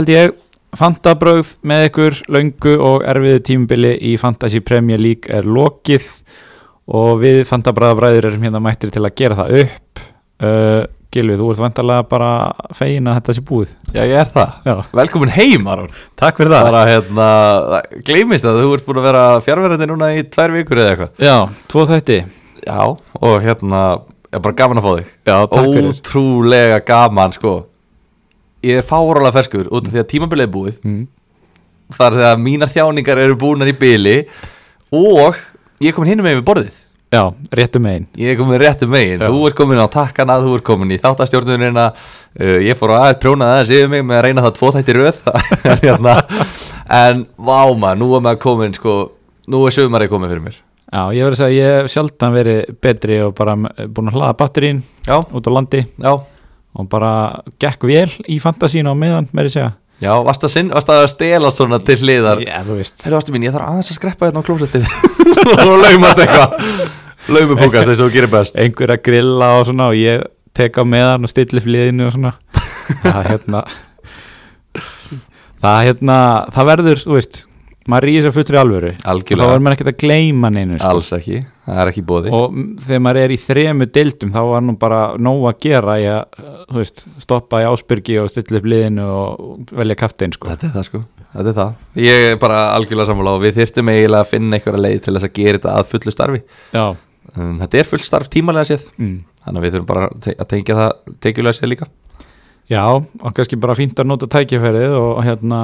Held ég Fantabröð með ykkur löngu og erfiðu tímubili í Fantasy Premier League er lokið og við Fantabræðabræður erum hérna mættir til að gera það upp uh, Gilvi, þú ert vantarlega bara fegin að þetta sé búið Já, ég er það. Já, Velkomin heim, Aron. takk fyrir það Bara, hérna, gleymist að þú ert búin að vera fjárverðandi núna í tvær vikur eða eitthvað. Já, tvo þætti Já, og hérna, ég er bara gaman að fá þig. Já, takk fyrir Ótrúlega gaman, sko. Ég er fárálega ferskur út af því að tímabilið er búið. mm. Þar þegar mínar þjáningar eru búinar í byli og ég er komin hinum með við borðið. Já, réttu megin. Ég er komin réttu megin, Já. þú ert komin á takkana, þú ert komin í þáttastjórnunina. Uh, Ég fór að aðeins prjóna aðeins yfir mig með að reyna það tvo þætti röð. En, hérna, en vá maður, nú er maður komin sko, nú er sögumarið komin fyrir mér. Já, ég verður að segja að ég hef sjaldan verið betri og bara búin að hlaða batterín Já, út á landi. Já, og bara gekk vel í fantasínu á meðan, meiri segja. Já, varst að, sinn, varst að stela svona til hliðar. Já, þú veist. Herru ástu mín, ég þarf aðeins að skreppa hérna á klósettið. Og laumast eitthvað. Laumupúkast eins og þú gerir best. Einhver að grilla og svona og ég tek á meðan og stilli fliðinu og svona. Það hérna það hérna það verður, þú veist maður rýðir sér fullri alvöru. Og þá Algjörlega. er maður ekkert að gleyma neinu sko. Alls ekki, það er ekki bóði og þegar maður er í þremu dildum þá var nú bara nóg að gera í að, uh, veist, stoppa í ásbyrgi og stilla upp liðinu og velja kaftin sko. Þetta er það sko, þetta er það. Ég er bara algjörlega sammála og við þyrftum eiginlega að finna einhverja leið til þess að gera þetta að fullu starfi. Um, Þetta er fullt starf tímalega séð. Mm. Þannig að við þurfum bara að tengja það tekjulega séð líka. Já, og kannski bara fínt að nota tækifærið og hérna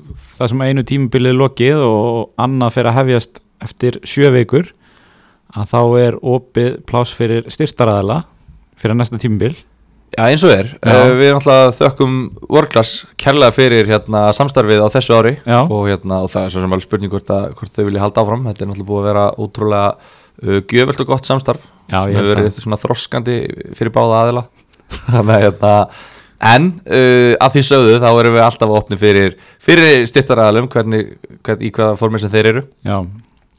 það sem einu tímabilið er lokið og annað fyrir að hefjast eftir sjö vikur að þá er opið pláss fyrir styrstaræðala fyrir næsta tímabil. Já eins og er, Já. uh, við náttúrulega þökkum Workclass kærlega fyrir hérna, samstarfið á þessu ári og, hérna, og það er svo sem alveg spurning hvort, að, hvort þau vilja halda áfram. Þetta er náttúrulega búið að vera ótrúlega uh, gjöfelt og gott samstarf Já, sem hefur verið þroskandi fyrir báða aðila. Þannig að hérna En uh, að því sögðu þá erum við alltaf opni fyrir, fyrir styrtaræðalum hvernig, hvern, í hvaða formi sem þeir eru. Já,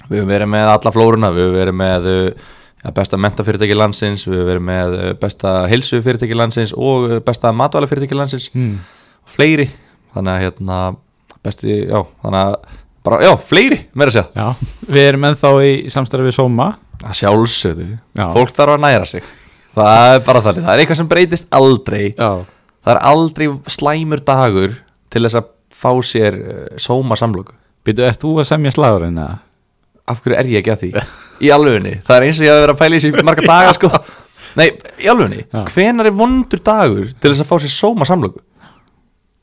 Við höfum verið með alla flóruna, við höfum verið með uh, ja, besta mentafyrirtæki landsins, við höfum verið með uh, besta heilsu fyrirtæki landsins og uh, besta matvæla fyrirtæki landsins. Hmm. fleiri, þannig að hérna, besti, já, þannig að bara, já, fleiri, meira að segja. Já, við erum ennþá í samstarfi við Soma að sjálfsögðu, Já. fólk þarf að næra sig. Það er bara þannig, það er eitthvað sem breytist aldrei, Já, það er aldrei slæmur dagur til þess að fá sér uh, sóma samlöku byrju, eftir þú að semja slagurinn eða? af hverju er ég ekki að því? Í alvegni, það er eins og ég að vera að pæla í þessi marga daga sko. Nei, í alvegni, hvenar er vondur dagur til þess að fá sér sóma samlöku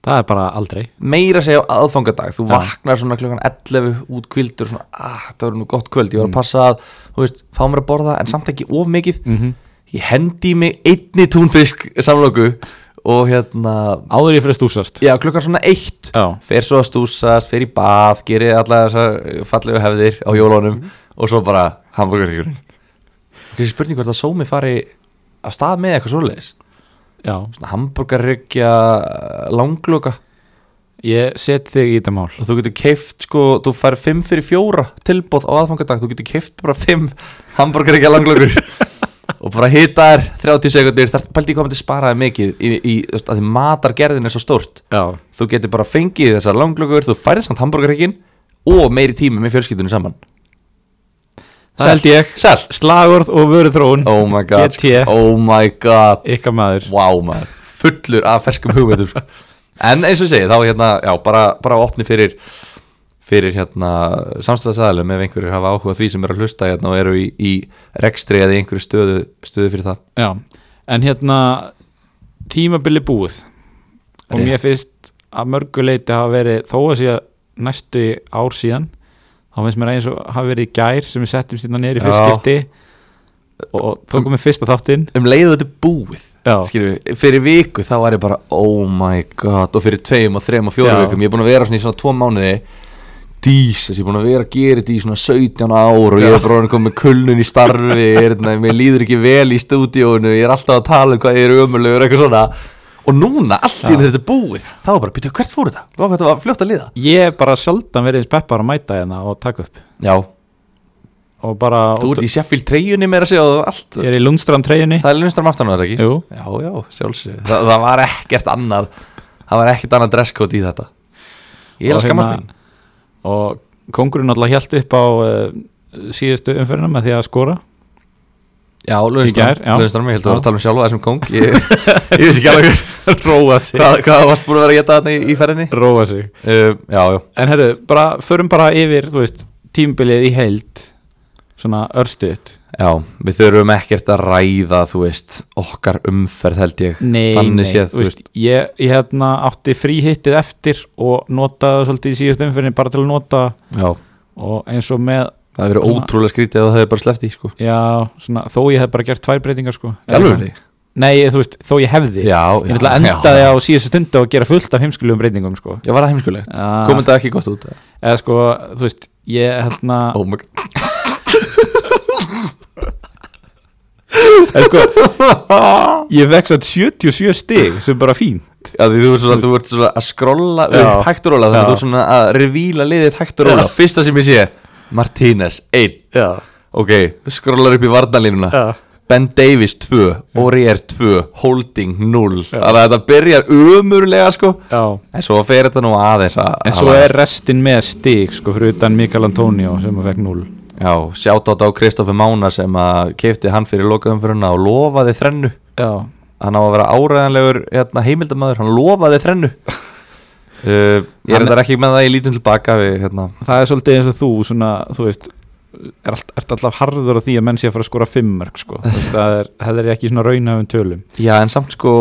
Það er bara aldrei. Meira segja á aðfangadag, þú Já. vaknar svona klukkan 11 út kvildur svona, ah, það var nú gott kvöld, ég var Mm. að passa að þú veist, fá mér að borða, en samt ekki of mikið. Mm ég hendi mig einni túnfisk samlöku og hérna Áður ég fyrir að stúsast. Já, klukkan svona eitt. Já, fer svo að stúsast, fer í bað gerir alla þessar fallegu hefðir á jólunum og svo bara hambúrgarhyggjurinn Þessi spurning hvort að sómi fari af stað með eitthvað svoleiðis? Já. Svona hambúrgarhyggja langloka. Ég set þig í þetta mál. Og þú getur keift sko, þú fær 5 fyrir 4 tilbóð á aðfangadag, þú getur keift bara 5 hambúrgarhyggja langlokur og bara hita þær 30 sekundir þar pældi ég hvað myndi sparaði mikið í, í, að því matargerðin er svo stórt. Já, þú getur bara fengið þessar langlokur þú færið samt hambúrgarhyggin og meiri tími með fjölskyldunum saman. Það held ég. Selt Slagorð og vöru þróun Oh my god. GT. Oh my god. Ykkar maður. Wow maður. Fullur af ferskum hugmyndum sko. En eins og ég segi þá hérna Já bara, bara opni fyrir Fyrir hérna samstæðasæðalum Ef einhverjir hafa áhuga því sem er að hlusta hérna Og eru í, í rekstri eða einhverju stöðu Stöðu fyrir það Já, en hérna tímabili búið og Rétt. mér finnst að mörgu leiti hafa verið þó að sé næstu ár síðan þá finnst mér eins og hafa verið gær sem við settum sérna niður í fyrst Já. skipti og tókum við fyrsta þáttinn Um leiðu þetta er búið Skilur fyrir viku þá var ég bara Oh my god Og fyrir tveim og þreim og fjórum Já. vikum Ég er búin að vera svona í svona tvo mánuði Jesus, ég er búin að vera að gera þetta í svona 17 ár og ég er bara orðinn kominn með kulnun í starfi, er, hérna, mér líður ekki vel í stúdíónu, ég er alltaf að tala um hvað ég er ömulegur, eitthvað svona. Og núna, allt í þetta búið þá bara, byrju, hvert fór þetta? Þetta var fljótt að liða ég er bara sjaldan verið eins peppar að mæta hérna og taka upp. Já, og bara, þú ert í Sheffield treyjunni meira að segja og allt. Ég er í Lundstrand treyjunni. Það er lunnstram aftan á þetta ekki? Jú, Já, já, sjálfsög það, það var ekkert annað. Það var ekkert annað dresscode í þetta. Ég er að skammast hérna- mín og kongurinn alltaf hjælt upp á uh, síðustu umferðina með því að skora. Já. Lundström, ég held að Já. vera að tala um sjálfa þessum kong ég, ég veist ekki alveg róa sig. hvað, hvað varst búin að vera að geta þarna í, ferðinni. Róa sig. Uh, já, já, en herru, bara, förum bara yfir þú veist, tímbilið í heild svona örstuðt já við þurfum ekkert að ræða þú veist, okkar umferð held ég. Nei, þannig nei, séð, þú veist, ég, ég hérna átti fríhittið eftir og notaði það svolítið í síðust umferðin bara til að nota já, og eins og með, það hefur verið Svona- ótrúlega skrítið ef það hefur bara sleppt í sko. Já, svona þó ég hef bara gert tvær breytingar sko. Alveg nei, þú veist, þó ég hefði. Já, ég ætla að endaði á síðustu stundu og gera fullt af heimskulegum breytingum sko. Já, var það heimskulegt? Já. komum þetta ekki gott út eða? eða sko, þú veist, ég hérna oh my god eða sko, ég vex að 77 stig sem bara fín Já, því þú ert svona, svona að skrolla upp hægt og róla, þannig að þú ert svona að revíla liðið hægt og róla, fyrsta sem ég sé Martínez, 1 já, ok, skrollar upp í varnalínuna Ben Davies 2, Aurier 2 Holding 0 þannig að þetta byrjar umurlega sko. Já. En svo fer þetta nú aðeins að en svo er restin með stig sko fyrir utan Mikael Antonio sem að fekk 0 já, sjátt á Kristoffer Mána sem að keipti hann fyrir lokaðumfyrirna og lofaði þrennu. Já, hann á að vera áræðanlegur hérna, heimildamæður, hann lofaði þrennu. Uh, ég er þetta ekki með það í lítum tilbaka við, hérna, það er svolítið eins og þú svona, þú veist er allt, ert alltaf harður á því að menn sé að fara að skora fimmörk sko, það er, er ekki svona raunhafum tölum. Já en samt sko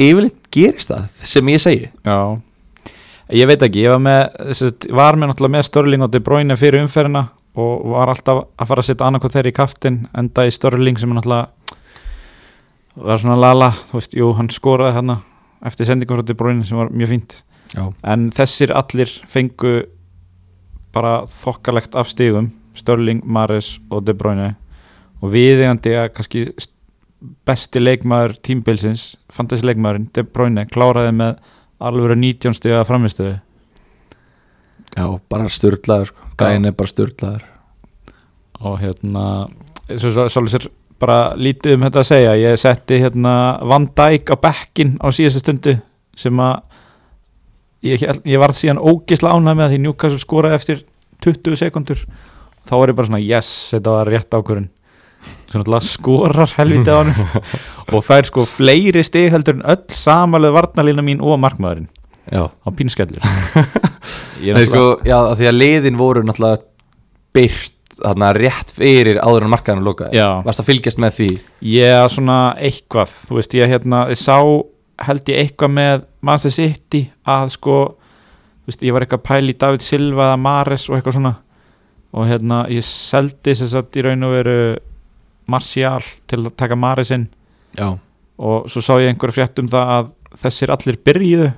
yfirleitt gerist það sem ég segi. Já. Ég veit ekki, ég var með var með náttúrulega með Störling og De Bruyne fyrir umferðina og var alltaf að fara að setja annarkoð þeirri í kaftin enda í Störling sem er náttúrulega var svona lala, þú veist, jú, hann skoraði hann eftir sendingum frá De Bruyne sem var mjög fínt. Já, en þessir allir fengu bara þokkalegt af stigum Störling, Mares og De Bruyne. Og viðegandi að kannski st- besti leikmaður tímbilsins, fantasi leikmaðurinn De Bruyne kláraði með alveg 19 stiga framistöðu já, bara styrlaður sko. gæin er bara styrlaður og hérna svo, svo, svo, svo bara lítið um þetta að segja. Ég setti hérna Van Dijk á bekkin á síðustu stundu sem að ég, ég varð síðan ógisla ánæg með því Newcastle skoraði eftir 20 sekundur þá var ég bara svona yes, þetta var rétt ákvörun svona skorar helvítið á hann og fær sko fleiri stig heldur en öll samanlega varnalína mín og markmaðurinn. Já, á pínskellur ég Nei, sko, já, af því að liðin voru náttúrulega byrt þarna rétt fyrir áður en markaðinu lokaði. Já. varst að fylgjast með því? Ég svona eitthvað þú veist ég hérna ég sá held ég eitthvað með Manchester City að sko þú veist ég var eitthvað að í David Silva eða Mares og eitthvað svona. Og hérna ég seldi þess að í raun og veru Martial til að taka Mares inn já, og svo sá ég einhverja frétt um það að þessir allir byrjuðu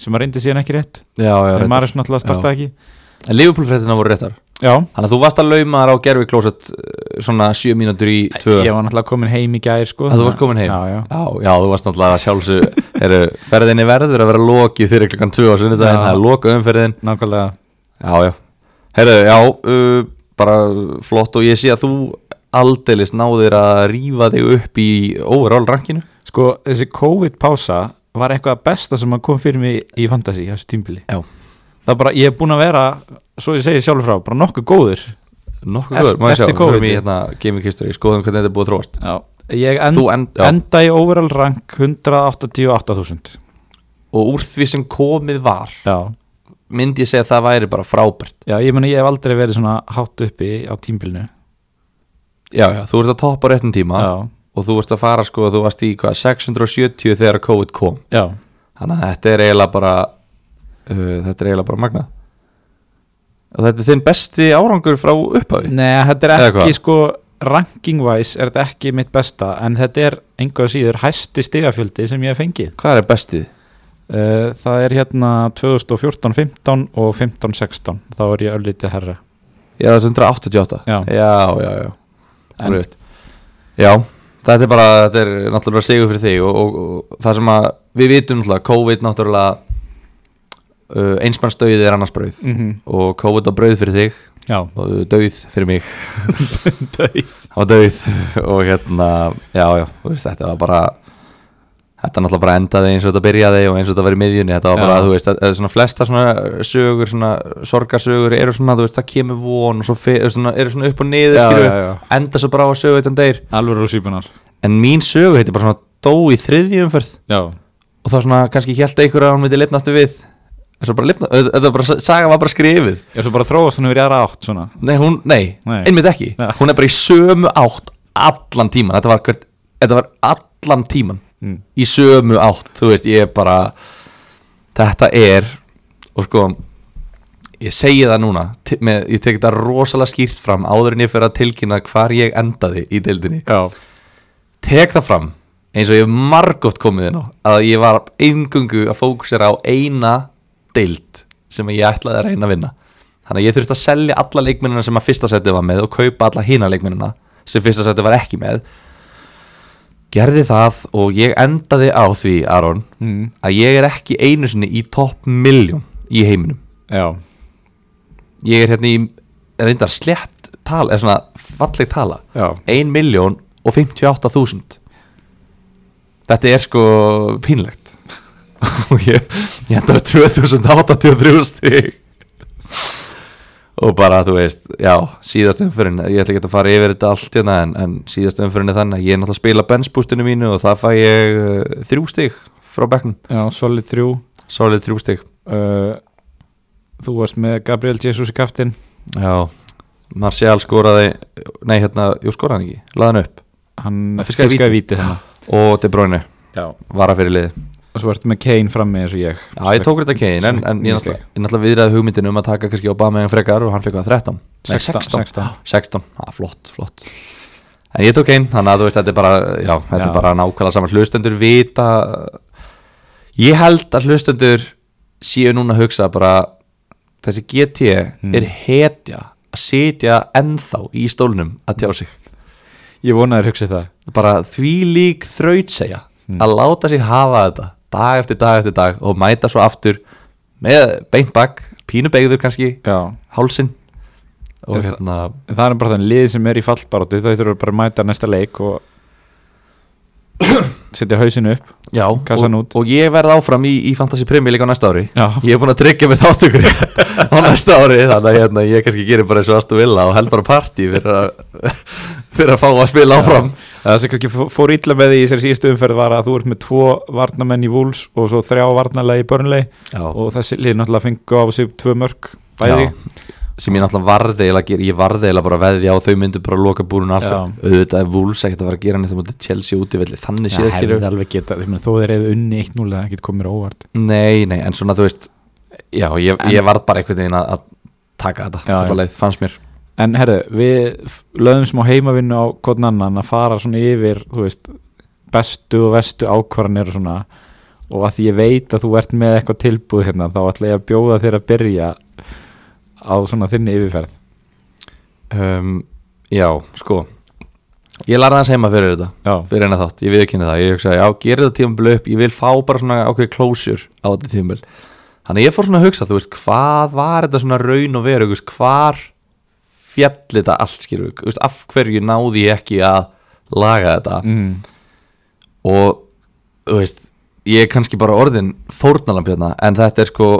sem að reyndi síðan ekki rétt. Já, já en. Mares náttúrulega startaði ekki. En Liverpool-fréttina voru réttar. Já, þannig að þú varst að lauma þar á gerfi klósett svona 7 mínútur í 2 ég var náttúrulega komin heim í gær sko að þú varst komin heim? Já, já. já, já, þú varst náttúrulega sjálfsög Heru, ferðinni verður að vera lokið fyrir klukkan 2 á sunnudaginn, Já. það er loka umferðin. Nákvæmlega. Já, já, herru, já uh, bara flott og ég sé að þú aldeilis náðir að rífa þig upp í overall rankinu. Sko, þessi COVID-pása var eitthvað besta sem kom fyrir mig í fantasy þessu tímbili. Já. Það er bara, ég er búin að vera, svo ég segi sjálfur frá, bara nokkuð góður. nokkuð góður, maður sjá, við erum í hérna gaming history, skoðum hvernig þetta er búið að þróast end, end, enda í overall rank 188.000. og úr því sem komið var Já. myndi ég segja að það væri bara frábært Já, ég meni, ég hef aldrei verið svona hátt uppi á tímbilinu. já, já, þú ert að toppa á réttum tíma Já. Og þú ert að fara sko, þú varst í hvað 670 þegar COVID kom Já. þannig að þetta er eiginlega bara uh, þetta er eiginlega bara magnað og þetta er þinn besti árangur frá upphafi Nei, þetta er ekki, sko, ranking-wise er þetta ekki mitt besta, en þetta er einhverja síður hæsti stigafjöldi sem ég hef fengið. hvað er bestið? Uh, það er hérna 2014-15 og 15-16 þá er ég öllítið herra Já, það er 188 Já. já, já, já. En- já þetta er bara, þetta er náttúrulega sigur fyrir þig og, og, og það sem að við vitum náttúrulega, COVID náttúrulega uh, einsmannsdauðið er annars brauð. Mm -hmm. og COVID var brauð fyrir þig. Já, og dauð fyrir mig. Það var dauð. Og hérna, já, já, veist, þetta var bara þetta náttúrulega bara endaði eins og þetta byrjaði og eins og þetta var í miðjunni. Þetta var bara, Já. þú veist, að, að svona flesta svona sögur, svona sorgarsögur eru svona, þú veist, það kemur von og svo svona, eru svona upp og niður, Já, skilju já. enda svo bara á sögu þetta deyr. Alveg rússýpunar en mín sögu heiti bara svona dó í þriðjumferð já, og þá svona kannski held einhver að hún myndi lifna aftur við. En þetta saga var bara skrifið ég svo bara þróast hann yfir aðra átt svona. Nei, hún, nei, Nei. einmitt ekki. Ja. Hún er bara í sömu átt allan tíman Þetta var, þetta var allan tíman mm. Í sömu átt, þú veist, ég er bara Þetta er Og sko Ég segi það núna með, Ég tek þetta rosalega skýrt fram Áður en ég fyrir að tilkynna hvar ég endaði Í deildinni. Já, Tek það fram eins og ég hef margótt komið inn á Að ég var eingungu að fókusera á eina deild Sem ég ætlaði að reyna að vinna. Þannig að ég þurfti að selja alla leikmennina sem að fyrsta seti var með og kaupa alla hina leikmennina sem fyrsta seti var ekki með gerði það og ég endaði á því, Aron mm. að ég er ekki einu sinni í topp miljón í heiminum. Já, ég er hérna í reyndar slett tala, eða svona falleg tala. Já. 1 miljón og 58 þúsund. Þetta er sko pínlegt. Og ég, ég endaði 2083 stig og bara þú veist já, síðast umfyrin, ég ætla ekki að fara yfir þetta allt hérna en, en síðast umfyrin er þannig að ég er náttúrulega að spila benchboostinu mínu og það fæ ég uh, þrjú stig frá bekknum, já, solid 3 solid þrjú stig. Uh, þú varst með Gabriel Jesus í kaftin já, Martial skoraði nei hérna, jú skoraði hann ekki laði hann upp. Hann fiskaði fiskaði víti þannig og De Bruyne já, vara fyrir liði og svo ertu með Kane frammi eins og ég. Já, ég tók þetta Kane, en, en ég náttúrulega, viðræði hugmyndinu um að taka kannski Obama en frekar og hann fekk það 13 Nei, 16, 16. 16, já, flott, flott. En ég tók Kane, þannig að þú veist, þetta er bara já, þetta Já. er bara nákvæmlega saman hlustendur vita Ég held að hlustendur séu núna að hugsa bara þessi GT Mm. er hetja að sitja ennþá í stólnum að tjá sig. Ég vonaði að hugsa það. Bara því lík þrautsegja að láta sig hafa þetta dag eftir dag eftir dag og mæta svo aftur með beint bak, pínu beigður kannski já, hálsin og það- hérna en það er bara þannig lið sem er í fallbaróttu þau þurfa bara að mæta næsta leik og setja hausin upp já, og, og ég verð áfram í, í Fantasy Premier líka á næsta ári. Já, ég er búin að tryggja mér þáttökur á næsta ári þannig að hérna, ég kannski gerir bara eins og aðstu vilja og held bara partí fyrir fyrir að fá að spila áfram. Það sem kannski fó- fór illa með því í þessari síðustu umferð var að þú ert með tvo varnamenn í Wolves og svo þrjá varnarlega í Burnley. Já, og þessi lið náttúrulega fengu á sig tvö mörg bæði. Já. Sem ég náttúrulega varði að gera ég varði eiginlega bara veðja og þau myndu bara loka búrun Já. alltaf auðvitað er Wolves ekkert að fara að gera neitt á móti Chelsea útivelli þannig séð skilur hefði alveg geta, ég meina, þó þeir hefði unni 1-0 það getur komið mér á óvart. Nei, nei, en svona þú veist já, ég, ég varð bara einhvern veginn að, taka þetta, Já, já. leið, fannst mér. En herðu, við lögðum smá heimavinnu á hvern annan að fara svona yfir, þú veist, bestu og vestu ákvarðanir og að því ég veit að þú ert með eitthvað tilbúð hérna, þá ætla ég að bjóða þér að byrja á svona þinni yfirferð. um, já, sko. Ég lærði hans heima fyrir þetta Já, fyrir eina þátt, ég viðkynni það. Ég hugsa, já, gerir þetta tímabili upp, ég vil fá bara svona ákveð closure á þetta tímabili þannig ég fór svona að hugsa, þú veist, hvað var þetta svona raun og veru, veist, hvar fjall þetta allt, skilur við, veist, af hverju náði ég ekki að laga þetta? Mm, og, þú veist, ég er kannski bara orðin fórnalamb hérna, en þetta er sko,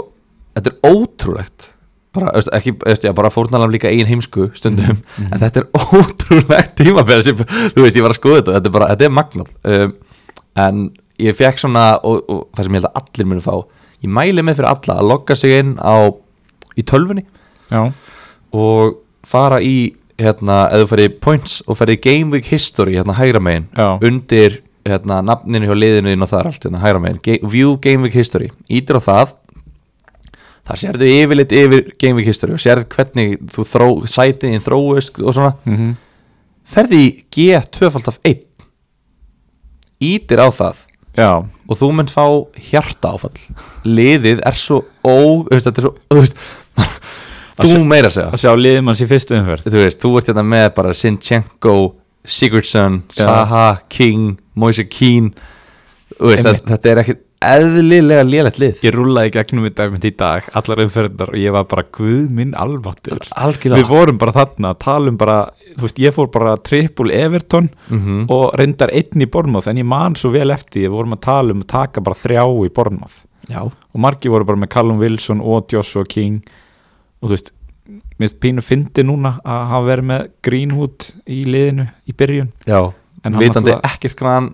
þetta er ótrúlegt bara, veist, ekki, veist, já, bara fórnalamb líka eigin heimsku stundum, en þetta er ótrúlegt tímabil sem, þú veist, ég var að skoða þetta þetta er bara, þetta er magnað. Um, en ég fekk svona, og, og það sem ég held að allir muni fá, ég mæli með fyrir alla að logga sig inn á í tölvunni já, og fara í hérna, eða ferði í points og ferði í Game Week History hérna hægra megin Já. undir hérna, nafninu hjá liðinu inn og það er allt hérna hægra megin, Ga View Game Week History. Ítir á það þar sérðu yfirleitt yfir Game Week History og sérðu hvernig þú þró, sætiðin þróist og svona. Mm ferði í G2.1 ítir á það. Já, og þú mynd fá hjarta áfall liðið er svo ó, þetta er svo þú, veist, þú meira að segja. að sjá liðmanns í fyrstu umferð. þú veist, þú ert hérna með bara Sinchenko, Sigurdsson Já. Saha, King, Moise Keane þú veist, þetta, er ekki eðlilega lélegt lið. Ég rúlaði gegnum þetta einmitt í dag allar umferðnar og ég var bara guð minn alváttur algjörlega. Við vorum bara þarna að tala um bara þú veist, ég fór bara trippul Everton Mhm. og reyndar einn í Bornmoth en ég man svo vel eftir, við vorum að tala um að taka bara þrjá í Bornmoth Já, og margir voru bara með Callum Wilson og Joshua King. Og þú veist mér finnst pínu fyndi núna að hafa verið með Greenwood í liðinu í byrjun. Já. En hann Vitandi náttúrulega- ekkert hvað hann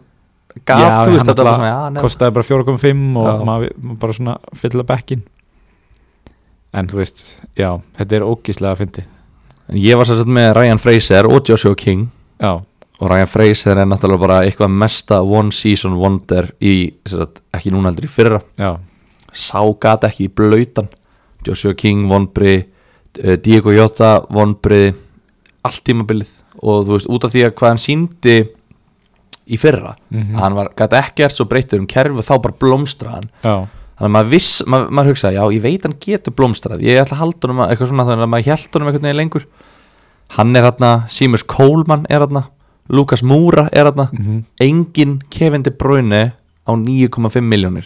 gat, þú veist, þetta var svona, kostaði bara 4,5 og maður bara svona fylla bekkin en þú veist, já, þetta er ógíslega fyndið. En Ég var sérst með Ryan Fraser og Joshua King. Já, og Ryan Fraser er náttúrulega bara eitthvað mesta one season wonder í, sérst, ekki núna heldur í fyrra. Já, sá gat ekki í blautan. Joshua King vonbri uh, Diego Jota vonbri allt tímabilið. Og þú veist út af því að hvað hann síndi í fyrra. Mhm. hann var, gat ekkert svo breytur um kerfi og þá bara blómstra hann. Já, þannig að maður viss, maður, maður hugsaði já ég veit hann getur blómstrað, ég ætla að halda honum að- eitthvað svona þannig að maður held honum einhvern veginn lengur. Hann er hérna, Seamus Coleman er hérna, Lukas Moura er hérna, Mhm. engin Kevin De Bruyne á 9,5 miljónir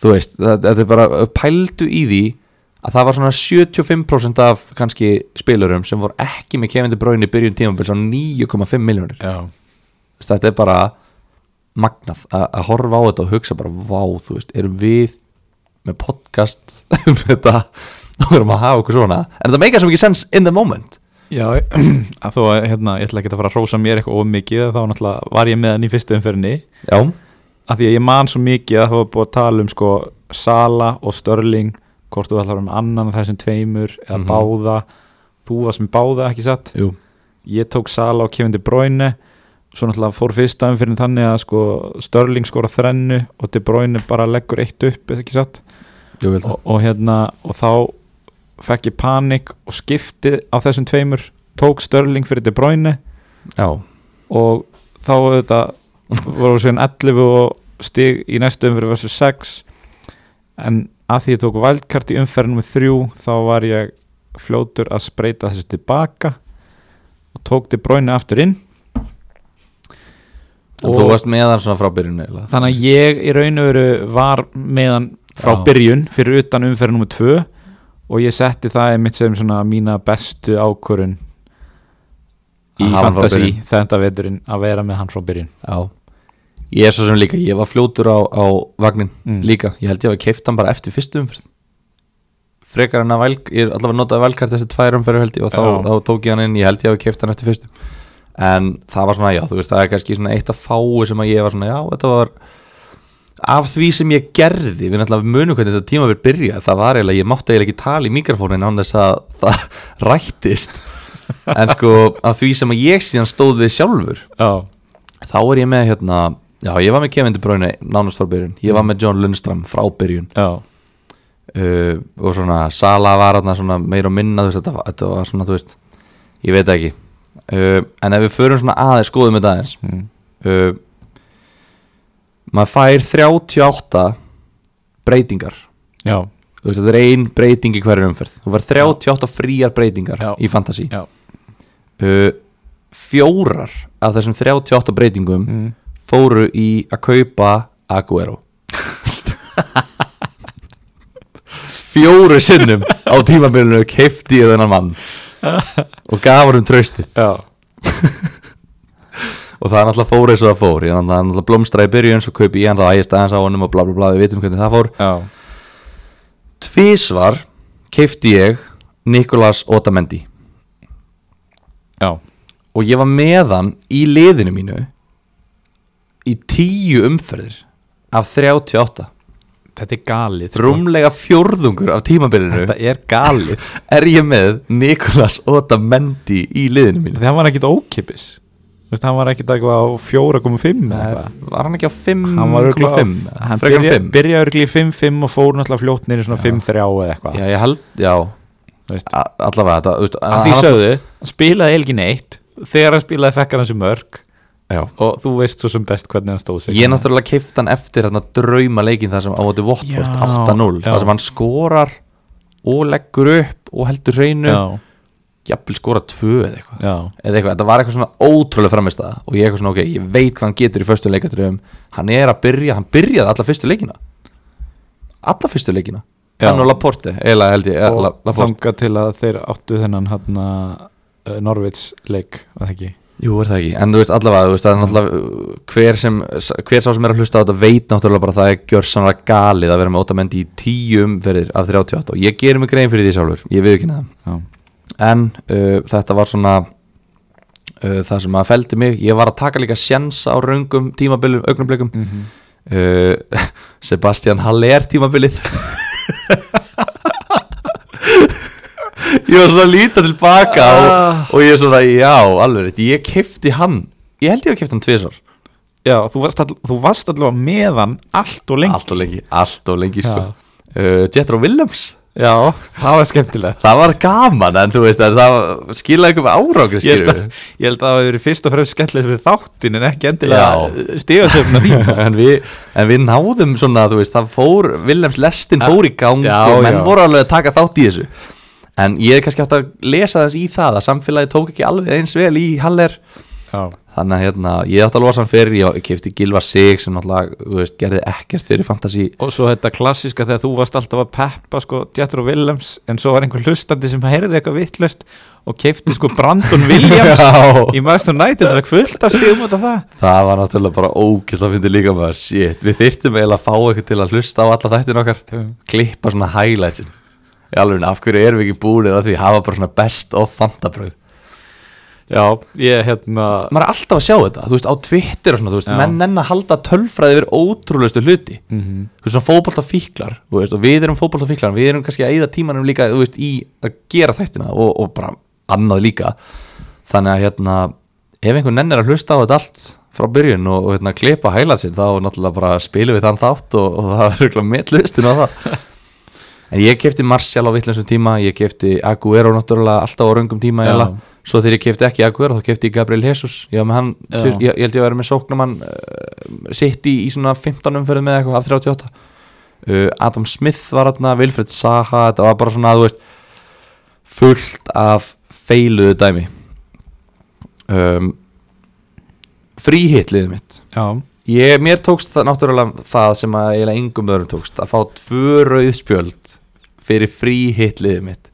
þú veist, þetta er bara pældu í því að það var svona 75% af kannski spilurum sem voru ekki með Kevin De Bruyne í byrjun tímabils á 9,5 miljónir já, þetta er bara magnað að að horfa á þetta og hugsa bara vá, þú veist, erum við með podcast um þetta og erum að hafa okkur svona? En þetta meikar sem ekki sens in the moment. Já að þó að, hérna, ég ætla ekki að fara að hrósa mér eitthvað ómikið, þá náttúrulega var ég með hann í fyrstu umferðinni. Já, að því að ég man svo mikið að það var búið að tala um sko Sala og Störling hvort þú ætlar um annan af þessum tveimur eða Mhm. báða. Þú varst með báða ekki satt? Jú, ég tók Sala og Kevin De Bruyne svo náttúrulega fór fyrsta umfyrir þannig að sko Störling skora þrennu og De Bruyne bara leggur eitt upp ekki satt? Jú, og, og hérna og þá fekk ég panik og skipti á þessum tveimur tók Störling fyrir De Bruyne já, og þá þetta voru síðan 11 og stig í næstu umferð versus 6 en að því ég tók vældkart í umferðinu með 3 þá var ég fljótur að spreita þessu tilbaka og tók til bróinu aftur inn en þú varst með hann svona frá byrjun eiginlega. þannig að ég í raun og veru var meðan frá Já. byrjun fyrir utan umferðinu með 2 og ég setti það einmitt sem svona mína bestu ákvörun í Að hann byrjun. þetta veturinn að vera með hann frá byrjun já, ég er svo sem líka ég var fljótur á, á vagnin Mm. líka, ég held ég að keift hann bara eftir fyrstu umferð frekar en að væl, ég er allavega notaði velkart þessi tvær umferð held ég og þá, þá tók ég hann inn, ég held ég að keift hann eftir fyrstu en það var svona, já, þú veist, það er kannski svona eitt að fáu sem að ég var svona, já, þetta var af því sem ég gerði við náttúrulega munum hvernig þetta tíma verið byrja það var eiginlega, ég mátti eiginlega ekki tala í mikrofónin án þess að það rættist. En sko, af því sem að ég síðan stóð við sjálfur já, þá er ég með hérna já, ég var með Kevin De Bruyne nánast frá byrjun ég var með John Lundstram frá byrjun. Uh, og svona Sala var hérna svona meir og minna þú veist, þetta, var- þetta var svona, þú veist ég veit ekki uh, en ef við förum svona aðeins, skoðum þetta aðeins mm. uh, maður fær 38 breytingar já, veist, þetta er ein breyting í hverju umferð þú fær 38 fríar breytingar Já. í fantasy já. uh, fjórar af þessum 38 breytingum Mm. fóru í að kaupa Aguero fjóru sinnum á tímabilinu keifti ég þennan mann og gaf hann um tröstið og það er náttúrulega fór eins og það fór ég er náttúrulega blómstra í byrjun svo kaupi ég hann þá ægist aðeins á honum og bla bla bla við vitum hvernig það fór. Já. tvísvar keifti ég Nikolas Otamendi. Já. og ég var með hann í liðinu mínu í tíu umferðir af 38 þetta er galið sko. rúmlega fjórðungur af tímabilinu þetta er galið. er ég með Nikolas Otamendi í liðinu mínu. Því hann var ekkit ókipis Þú veist, hann var ekkit eitthvað á 4,5 eða eitthvað. var hann ekki á hann var 5,5 örugglega- hann frekar byrja, 5 byrjaði örgli í 5-5 og fór náttúrulega fljótt nýri svona Já. 5-3 eða eitthvað. Já ég held, já. Allavega þetta því hann- sögðu, hann spilaði eiginlega ekki neitt. Þegar hann spilaði fekkar hans í mörg já. og þú veist svo sem best hvernig hann stóð sig. Ég náttúrulega keift hann eftir hérna drauma leikin þar sem á móti Watford Já, 8-0 já. þar sem hann skorar og leggur upp og heldur hreinu. Jafnvel skora tvö eða eitthvað. Eða eitthvað, þetta var eitthvað svona ótrúlega framist og ég eitthvað svona, ok, ég veit hvað hann getur í fyrstu leikatriðum, hann er að byrja hann byrjaði alla fyrstu leikina. Alla fyrstu leikina. Já. hann og Laporte, eða held ég og La- Laporte, þanga til að þeir áttu þennan hann uh, Norvits leik, var það ekki jú er það ekki. En þú veist allavega, þú veist, er náttúrulega uh, hver, sem, hver sá sem er að hlusta á þetta veit náttúrulega bara að það er gjör sannlega galið að vera með ótamendi í tíu umferðir af 38 og ég gerir mig grein fyrir því sjálfur, ég við ekki neða en uh, þetta var svona uh, það sem að feldi mig. Ég var að taka líka sjens á raungum tímabilum, augnablikum mm -hmm. uh, Sebastian Haller tímabilið ég var svona að líta tilbaka og, Ah. og ég er svona, já, alveg rétt ég kefti hann, ég held ég að kefti hann tvisar já þú, varst all, þú varst allavega með hann allt og lengi. Allt og lengi, allt og lengi sko. Uh, Jetro Willems já, það var skemmtilegt. Það var gaman en þú veist, en það skilaði eitthvað með árangri ég að, ég held að það hafi verið fyrst og fremst skemmtilegt fyrir þáttin en ekki endilega stígasöfna því. En, við, en við náðum svona, þú veist, það fór Willems lestin fór í gang Já, og menn já. voru alveg að taka þátt í þessu en ég er kannski átt að lesa þess í það að samfélagi tók ekki alveg eins vel í Haller. Já, þannig að hérna, ég átt að losa hann fyrir ég kefti Gilva Sig sem veist, gerði ekkert fyrir fantasy. Og svo þetta klassiska þegar þú varst alltaf að peppa sko Jethro Willems en svo var einhver hlustandi sem heyrði eitthvað vittlust og keipti sko Brandon Williams í Master af það. Það var náttúrulega bara ógæst að fyndi líka maður shit, við þyrftum eiginlega að fá eitthvað til að hlusta á alla þættin okkar. Klippa svona highlightsin. í alveg, af hverju erum við ekki búinir að því hafa bara svona best of fantabröð já, ég hérna maður er alltaf að sjá þetta, þú veist, á Twitter og svona, þú veist, Já. menn enn að halda tölfræði yfir ótrúlegustu hluti, mm -hmm. þú veist, svona fótboltafíklar þú veist, og við erum fótboltafíklar við erum kannski að eyða tímanum líka, þú veist, í að gera þættina og, og bara annað líka. Þannig að, hérna, ef einhvern nenn er að hlusta á þetta allt frá byrjun og, og hérna, klipa hæla sér, þá náttúrulega bara spilum við þann þátt og, og það er eitthvað meðlustin á það en ég kefti Martial á vittlensum tíma ég kefti Aguero náttúrulega alltaf á röngum tíma eiginlega. svo þegar ég kefti ekki Aguero þá kefti ég Gabriel Jesus. Ég, hann, Já. ég, ég held ég að vera með sóknumann uh, sitt í, í svona 15 umferðum með eitthvað af 38 uh, Adam Smith var þarna, Wilfred Saha þetta var bara svona, þú veist fullt af feiluðu dæmi. Um, fríhitliðið mitt. Já, Ég, mér tókst það náttúrulega það sem að eiginlega yngum öðrum tókst að fá tvö rauðspjöld fyrir frí hitliðið mitt.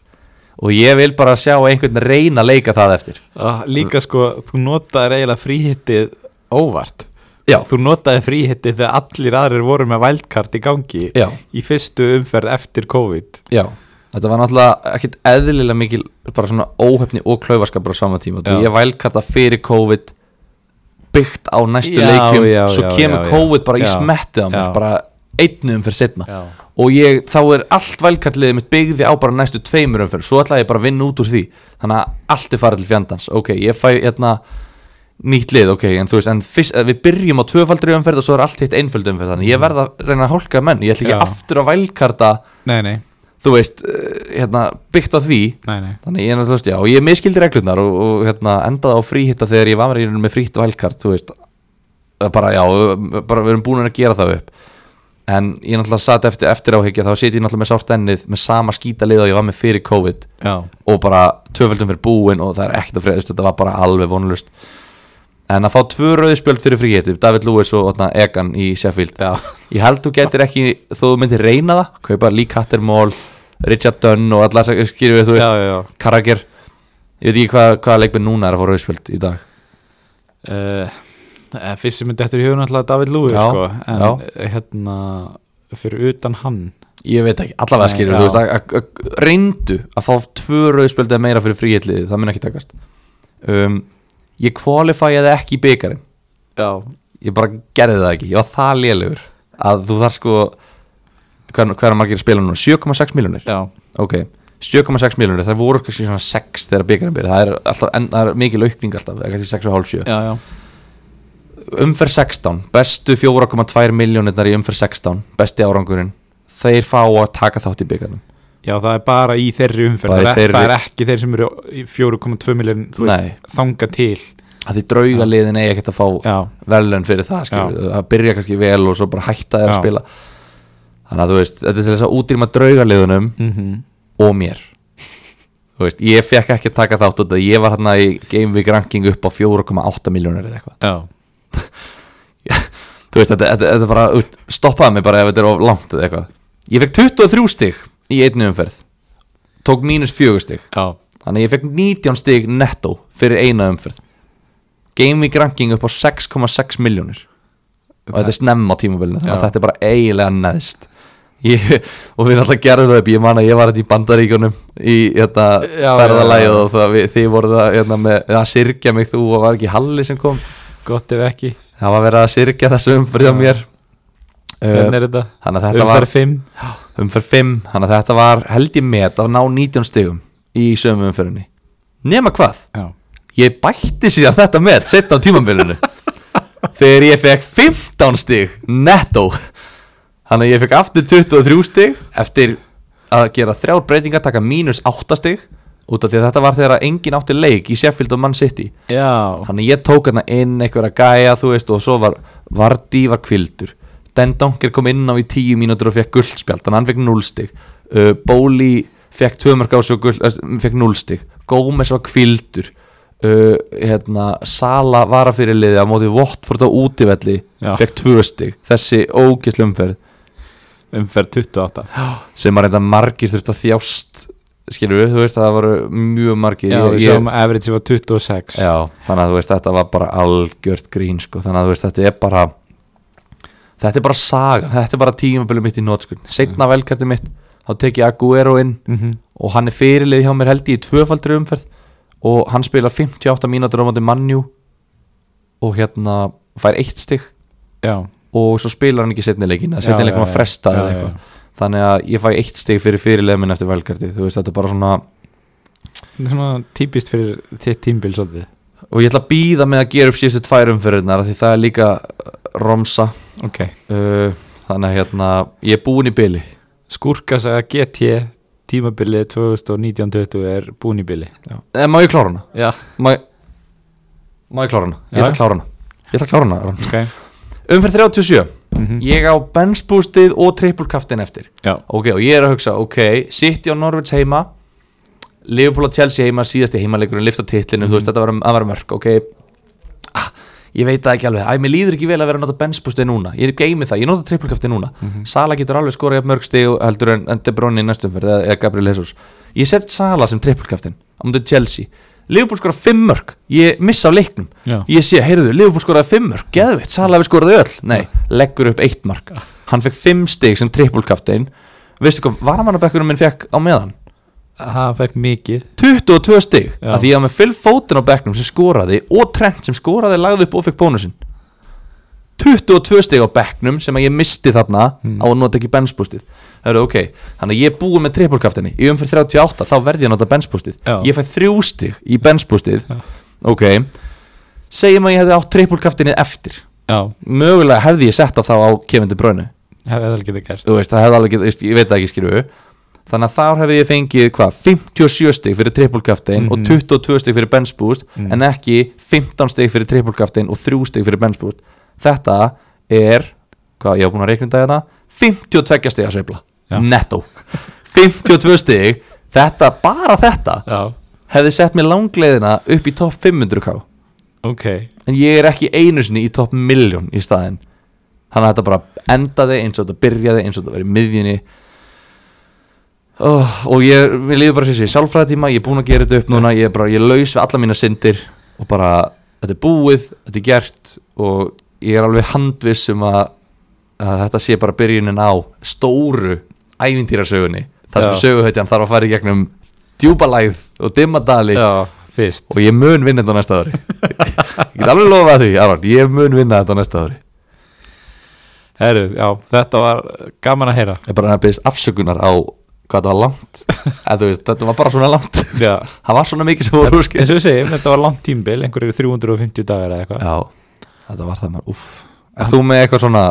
Og ég vil bara sjá einhvern reyna að leika það eftir. Ah, líka sko þú notaði eiginlega fríhittið óvart. Já, þú notaði fríhittið þegar allir aðrir voru með vældkart í gangi já, í fyrstu umferð eftir COVID. Já. Þetta var náttúrulega ekkert eðlilega mikil bara svona óhefni og klaufaskapur á sama tíma. Ég vælkarta fyrir COVID byggt á næstu Já, leikjum. já, svo kemur. COVID bara í smettið á mér. Bara einnum fyrir setna já, og ég, þá er allt vælkartliðið mitt byggði á bara næstu tveimur umferð svo ætla ég bara að vinna út úr því. Þannig að allt er farið til fjandans. Ok, ég fæ hérna nýtt lið, ok, en þú veist en fyrst, við byrjum á tvöfaldri umferð og svo er allt hitt einföld umferð, þannig ég verð að reyna að hólka menn, ég ætla ekki Já. aftur að vælkarta nei, nei, þú veist, eh, hérna, byggt á því. Nei, nei. þannig ég er náttúrulega, já, og ég miskildi reglurnar og, og hérna, endaði á fríhitta þegar ég var með, frítt vælkart, þú veist. Eh, bara, já, bara við erum búin að gera það upp en ég náttúrulega satt eftir, eftir áhyggja þá sit ég náttúrulega með sárt ennið með sama skýta lið og ég var með fyrir COVID. Já, og bara tvöföldum fyrir búin og það er ekkert að freyðast, þetta var bara alveg vonlust en að fá tvö rauðspjöld fyrir fríhitti David Lewis og otna, Egan í Sheffield. Já, ég held þú getur ekki, þó þú myndir reyna það kaupa Lee Cattermall, Richard Dunn og alla þess að skýrðu við, þú veist. Carragher. Ég veit ekki hvað, hvaða leikminn núna er að fá rauðspjöld í dag. Uh, fyrst sem myndi eftir í hugun alltaf David Lewis Já, sko, en já. eh, hérna fyrir utan hann. Ég veit ekki, allavega skýrðu já. þú veist, að- að- að- reyndu að fá tvö rauðspjöld eða meira fyrir fríhitliði, það mun ekki takast. Um, ég kvalifæði ekki í byggarinn ég bara gerði það ekki, ég var það lélugur að þú þarf sko hver, hver er margir spila núna, 7,6 miljónir ok, 7,6 miljónir það voru kannski svona 6 þegar byggarinn byrja það er, alltaf, en, það er mikil aukning alltaf eða kannski 6,5 já, já. Umferð 16, bestu 4,2 miljónirnar í umferð 16 besti árangurinn, þeir fá að taka þátt í byggarnum Já, það er bara í þeirri umferð það, þeirri- það er ekki þeir sem eru í 4,2 miljón þú veist, þanga til. Að því draugaliðin eigi ekkert að fá Já, verðlun fyrir það, það byrja kannski vel og svo bara hætta þeir að spila. Þannig að þú veist, þetta er til þess að útrýma draugaliðunum mm og mér. Þú veist, ég fekk ekki að taka þátt út að ég var hérna í Game Week ranking upp á 4,8 miljónir eða eitthvað. Já, þú veist, þetta, þetta, þetta bara stoppaði mig bara ef þetta er of langt eða eitthvað. Ég fekk 23 stig í einni umferð. Tók mínus 4 stig. Já, þannig ég fekk 19 stig netto fyrir eina umferð. Game Week ranking upp á 6,6 miljónir og þetta er snemm á tímabilinu þannig að þetta er bara eiginlega neðst. Ég, og við náttúrulega gerðum það upp. Ég man að ég var þetta í bandaríkunum í þetta já, já. og það, við, þið voruð það hérna, með að syrkja mig þú og var ekki Halli sem kom gott ef ekki. Það var verið að syrkja þessu umferð á mér. Uh, Umferð 5 umferð 5 þannig að þetta var held ég met að ná 19 stigum í sömu umferðinni. Nema hvað? Já, ég bætti síðan þetta með setna á tímambilinu þegar ég fekk 15 stig netto. Þannig að ég fekk aftur 23 stig eftir að gera þrjár breytingar taka mínus 8 stig út af því að þetta var þegar engin átti leik í Sheffield og Man City. Já, þannig að ég tók hérna inn einhverja gæja þú veist og svo var Vardí var kvildur Den Donker kom inn á í 10 mínútur og fekk guldspjald þannig að hann fekk 0 stig. Uh, Bóli fekk 2 mörg á sig og uh, fekk 0 stig. Gómez var kvildur uh, hérna, Sala var að fyrir liði á móti Watford á útivelli Já. fekk 2 stig. Þessi ógislu umferð. Umferð 28 sem að reynda margir þurft að þjást skilur við, þú veist það voru mjög margir. Já, við ég- sjáum average var 26 Já, þannig að þú veist þetta var bara algjört grín sko, þannig að þú veist þetta er bara þetta er bara sagan, þetta er bara tímabili mitt í nótskun, setna velkærti mitt þá tek ég Aguero inn Mhm. og hann er fyrirlið hjá mér held í tvöfaldri umferð og hann spila 58 mínútur á móti mannjú og hérna fær eitt stig Já, og svo spilar hann ekki setni leikin Já, setni leikin já, var frestað eða eitthvað þannig að ég fæ eitt stig fyrir fyrirlið minn eftir velkærti, þú veist þetta er bara svona þetta er svona típist fyrir þitt tímbil svolítið. Og ég ætla að býða með að gera upp síðustu tvær umferðirnar af því það er líka uh, romsa. Ok, uh, þannig að hérna ég er búin í byli skúrkasaga GT tímabilið 2019-20 er búin í bili. Eh, má ég klára hana? Já, má ég, má ég klára hana? ég ætla að klára hana. Ég ætla að klára hana Aron. ok. Umferð 37 mm ég á benchboostið og trippulkaftin eftir. Já, ok og ég er að hugsa ok City á Norvits heima Liverpool á Chelsea heima síðasti heimaleikurinn lifta titlinu þú veist þetta var að vera mörg ok. Ah, ég veit það ekki alveg. Æ, mér líður ekki vel að vera að nota benchboostið núna. Ég er geimið það, ég nota trippulkaftin núna. Sala getur alveg skorað mörg stig heldur en, De Bruyne í næstum fyrir eða, Gabriel Jesus. Ég set Sala sem trippulkaftin á mútið Chelsea Liverpool skorað 5 mörg ég missa á leiknum. Já, ég sé, heyrðu, Liverpool skoraði 5 mörg geðveitt, Sala við skoraði öll. Nei, leggur upp 1 mark. Hann fekk 5 stig sem trippulkaftin veistu hvað, varamannabekkurinn minn fekk á meðan? Það fekk mikið. 22 stig, Já. að því að með Phil Foden á bekknum sem skoraði og Trent sem skoraði lagði upp og fekk bónusinn 22 stig á bekknum sem að ég misti þarna Hmm. á að nota ekki benchboostið það eru ok, þannig að ég er búið með trippulkaftinni í umfyrir 38 þá verði ég að nota benchboostið Já. ég fæ þrjú stig í benchboostið Já. ok. Segjum að ég hefði átt trippulkaftinni eftir. Já, mögulega hefði ég sett á þá á Kevin De Bruyne. Hefði það getið gerst. Þú veist, það hefði alveg getið, ég veit ekki skilju þannig að þá hefði ég fengið hvað 57 stig fyrir trippulkaftin og Mhm. 22 stig fyrir benchboost Mhm. en ekki 15 stig fyrir trippulkaftin og 3 stig fyrir benchboost þetta er hvað, ég á búin að reikna þetta hérna 52 stig að sveifla Já. netto. 52 stig þetta, bara þetta Já, hefði sett mér langleiðina upp í topp 500k ok. En ég er ekki einu sinni í topp miljón í staðinn. Þannig að þetta bara endaði eins og þetta byrjaði eins og þetta í miðjunni. Oh, og ég, mér líður bara sér sjálfræðtíma, ég er búin að gera þetta upp núna ég er bara, ég laus við alla mína syndir og bara, þetta er búið, þetta er gert og ég er alveg handviss um að, að þetta sé bara byrjunin á stóru ævintýrasögunni. Þar sem Já. söguhættjan þarf að fara í gegnum djúbalæð og dimmadali Já, og ég mun vinna þetta á næsta ári. Ég get alveg lofa því, Aron, ég mun vinna þetta á næsta ári. Herru, já, þetta var gaman að heyra. Ég bara byrðist afsökunar á hvað þetta var langt. En veist, þetta var bara svona langt. Það var svona mikið sem voru og við segjum, þetta var langt tímbil einhverjir 350 dagar eða eitthvað. Já, þetta var það maður, uff er þú með eitthvað svona,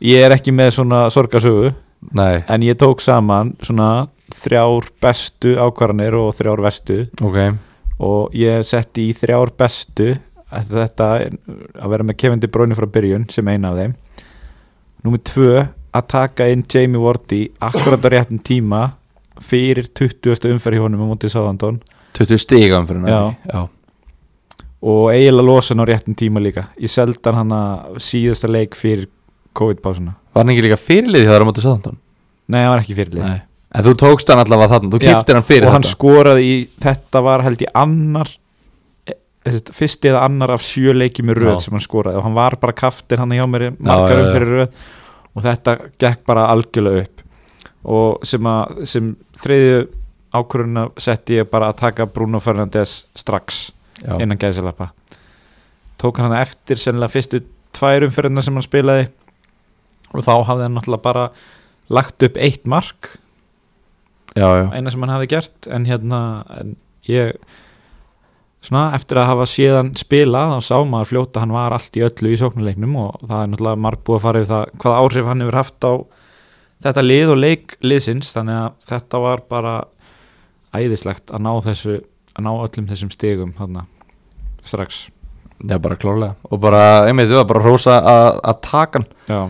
Ég er ekki með svona sorgasögu nei, en ég tók saman svona þrjár bestu ákvarðanir og þrjár vestu ok og ég setti í þrjár bestu að þetta að vera með Kevin De Bruyne frá byrjun sem eina af þeim Númer tvö að taka inn Jamie Vardy akkurat á réttum tíma fyrir 20. umferð hjá honum á mótið Sáðandón 20 stiga umfyrir Já. já. Og eiginlega losa hann á réttum tíma líka. Ég seldan hann að síðasta leik fyrir COVID-pásuna Var hann ekki líka fyrirlið hjá þar á móti Sáðantón? nei, hann var ekki fyrirlið Nei. En þú tókst hann allavega þarna, þú Já, kiptir hann fyrir og hann þetta. skoraði í þetta var held ég annar e- e- fyrst eða annar af sjö leiki með röð Já. sem hann skoraði. Og hann var bara kaftir hann hjá mér margar um fyrir röð. Og þetta gekk bara algjörlega upp. Og sem, að, sem þriðju ákvörðuna setti ég bara að taka Bruno Fernandes strax Já. innan gæðsalappa tók hann eftir sennilega fyrstu tvær umferðina sem hann spilaði og þá hafði hann náttúrulega bara lagt upp eitt mark já, já. eina sem hann hafi gert en hérna en ég svona eftir að hafa séðan spila þá sá maður fljóta hann var allt í öllu í sóknuleiknum og það er náttúrulega marg búið að fara yfir það hvaða áhrif hann hefur haft á þetta lið og leik liðsins þannig að þetta var bara æðislegt að ná þessu að ná öllum þessum stigum þarna strax. Já, bara klárlega. Og bara, einmitt, þú var bara rosa að taka hann. Já,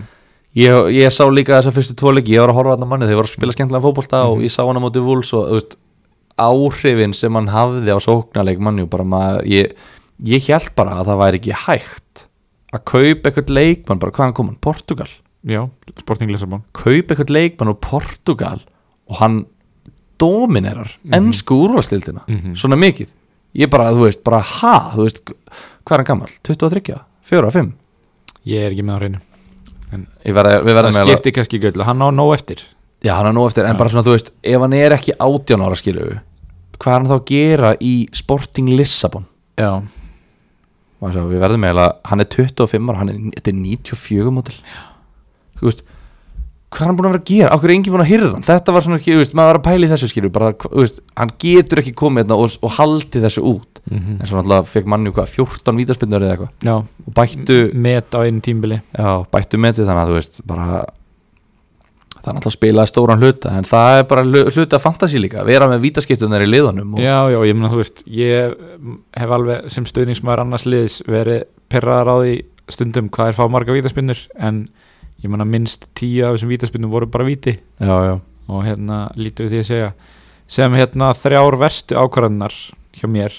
ég, ég sá líka þessa fyrstu tvo leiki. Ég var að horfa hann að manni, þeir voru að spila skemmtilega fótbolta Og Mhm. ég sá hann á móti vúls og veist, áhrifin sem hann hafði á sóknarleik manni bara maður, ég, ég held bara að það væri ekki hægt að kaupa eitthvað leikmann, bara. Hvaðan kom hann, Portugal já, Sporting Lissabon. Kaupa eitthvað leikmann úr Portugal og hann dominerar Mhm. ennsku úrvalstildina Mhm. svona mikið. Ég bara, þú veist, bara ha þú veist, hvað er hann gammal? 23, 4, 5 ég er ekki með á hreinu. Það verðum með skipti kannski göllu, hann á nóg eftir. Já, hann er nú eftir, en Já. bara svona, þú veist ef hann er ekki 18 ára skilu hvað er hann þá að gera í Sporting Lissabon? Já, sjá, við verðum með hann er 25 ára, hann er, þetta er 94 mótil þú veist hvað er hann búin að vera að gera, okkur er enginn búin að hyrða hann? Þetta var svona, ekki, þú veist, maður var að pæla í þessu skilu bara, þú veist, hann getur ekki komið hérna og, og haldið þessu út. Mm en svo náttúrulega fekk manni hvað, 14 vítaspinnur eða eitthvað. Og bættu, met á einu tímbili. Já, bættu metið þannig að veist, bara það er náttúrulega að spila stóran hluta en það er bara hlu- hluti af fantasi líka að vera með vítaskiptunar í liðunum og, Já, já, ég meina, þú veist, ég hef alveg sem stöðningsmaður annars liðis verið perraðar á því stundum hvað er fá marga vítaspinnur en ég meina minnst tíu af þessum vítaspinnum voru bara víti. Já, já, og hérna lítið við því að segja sem hérna þrjár verstu ákvarðanar hjá mér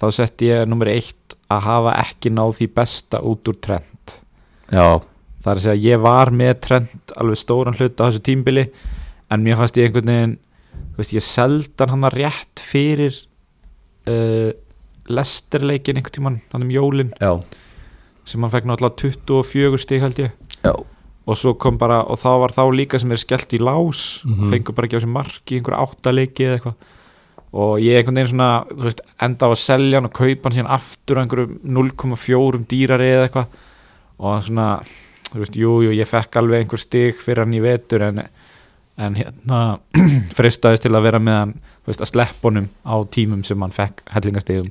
þá setti ég nummer eitt að hafa ekki náð því besta út úr trend já, það er að segja ég var með trend alveg stóran hlut á þessu tímbili en mér fannst ég einhvern veginn veist, ég seldan hann að rétt fyrir uh, lesterleikin einhvern tímann, hann um jólin. Já, sem hann fekk náttúrulega 24 stig held ég. Já. Og svo kom bara, og þá var þá líka sem er skellt í lás, Mhm. fengur bara ekki á sig mark í einhverja áttaleiki eða eitthvað. Og ég einhvern veginn svona, þú veist, enda á að selja hann og kaupa hann síðan aftur á einhverju 0,4 dýrari eða eitthvað. Og svona, þú veist, jú, jú, ég fekk alveg einhver stig fyrir hann í vetur en, en hérna fristaðist til að vera með hann, þú veist, að sleppa honum á tímum sem hann fekk hellingastigum.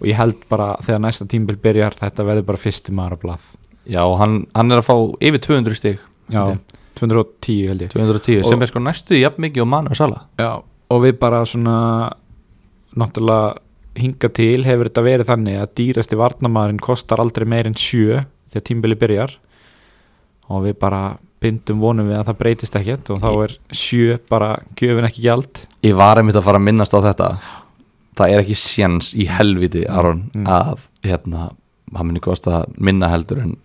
Og ég held bara þegar næsta tímbil byrjar þetta verður bara fyrsti maður að blað já hann, hann er að fá yfir 200 stig Já, 210 held ég. 210 Og- sem er sko næstu í jafn mikið og mann og sala. Já, og við bara svona náttúrulega hinga til hefur þetta verið þannig að dýrasti varnamæðurinn kostar aldrei meir en sjö þegar tímbili byrjar. Og við bara bindum vonum við að það breytist ekkert og þá er sjö bara gjöfin ekki gjald. Ég var einmitt að fara að minnast á þetta. Það er ekki séns í helviti Aron Mm. að hérna hann muni kosta minna heldur en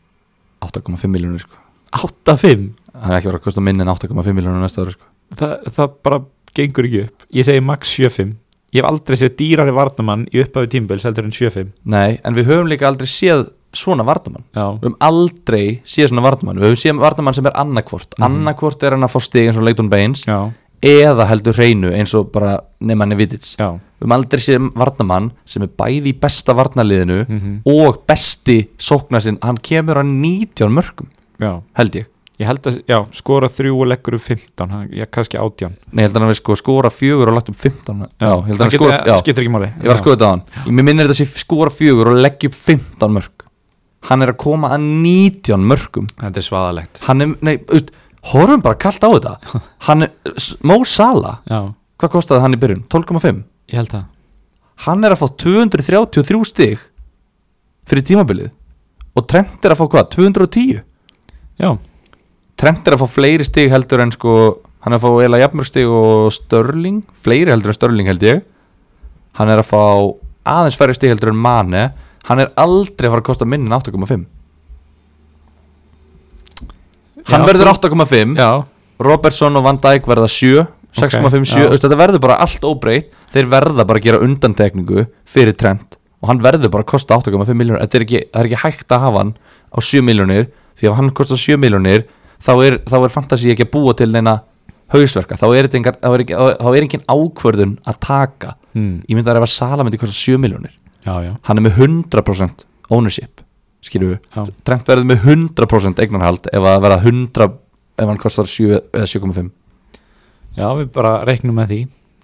8,5 miljónur sko. 8-5 hann er ekki verið að kosta minna en 8,5 miljónur næsta ári sko. Þa, það bara gengur ekki upp. Ég segi max 7-5 ég hef aldrei séð dýrari varnamann í upphafi tímbils heldur en 7-5 nei, en við höfum líka aldrei séð svona vardamann Já, við höfum aldrei séð svona vardamann við höfum séð vardamann sem er annarkvort Mhm. annarkvort er hann að fá stig eins og Leighton Baines. Já, eða heldur hreinu eins og bara nefnanni Vitits já. Höfum aldrei séð vardamann sem er bæði í besta varnaliðinu mm og besti sóknarsinn hann kemur að 19 mörgum Já, held ég. Ég held að, já, skora þrjú og leggur um 15, hann- ég kannski 18 Nei, ég held að hann við sko skora fjögur og lagt upp 15 Já, ég held að hann Það skora já, skiptir ekki máli. Ég var að skoða þetta á hann. Ég mér minnir þetta sé skora fjögur og leggja upp 15 mörg Hann er að koma að 19 mörgum Þetta er svaðalegt. Hann er, nei, auðvitað, horfum bara kallt á þetta. Hann S- Mo Salah Já, Hvað kostaði hann í byrjun? 12,5 ég held það. Hann er að fá 233 stig Fyrir tímabilið. Og Trent er að fá hvað? 210 Já, Trent er að fá fleiri stig heldur en sko hann er að fá eila jafnmörgstig og Störling fleiri heldur en Störling held ég. Hann er að fá aðeins færri stig heldur en Mane. Hann er aldrei að fara að kosta minni en 8,5 hann Já, verður þú- 8,5 Já, Robertson og Van Dijk verða 7 6,5, 7, já. okay, þetta verður bara allt óbreytt. Þeir verða bara að gera undantekningu fyrir trend og hann verður bara að kosta 8,5 miljónir þetta er ekki, það er ekki hægt að hafa hann á 7 miljónir því ef hann kostar 7 miljónir þá er, þá er fantasi ekki að búa til neina hausverka, þá er, þetta engar, þá er, ekki, þá er engin ákvörðun að taka. Hmm. ég myndi að ef að Sala myndi kosta 7 miljónir já, já, hann er með 100% ownership skilju. Trent verður með 100% eignarhald ef að verða 100 ef hann kostar 7 eða 7,5 Já, við bara reiknum með því.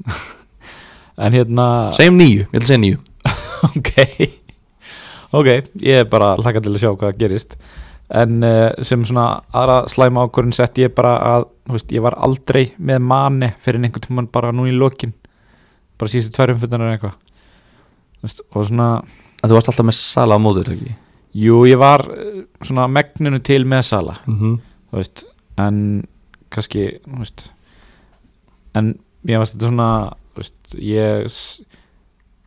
En hérna segjum 9, ég að segja 9 Ok. Ok, ég er bara hlaka til að sjá hvað gerist. En uh, sem svona aðra slæma ákvörðin sett ég bara að veist, ég var aldrei með mani fyrir einhvern tímann bara núna í lokin. Bara síðustu eitthvað. Þú veist, og svona að þú varst alltaf með Sala á móður ekki jú, ég var eh, svona megninu til með Sala mm -hmm. þú veist, en kannski, þú veist en ég þetta svona þú veist, ég s-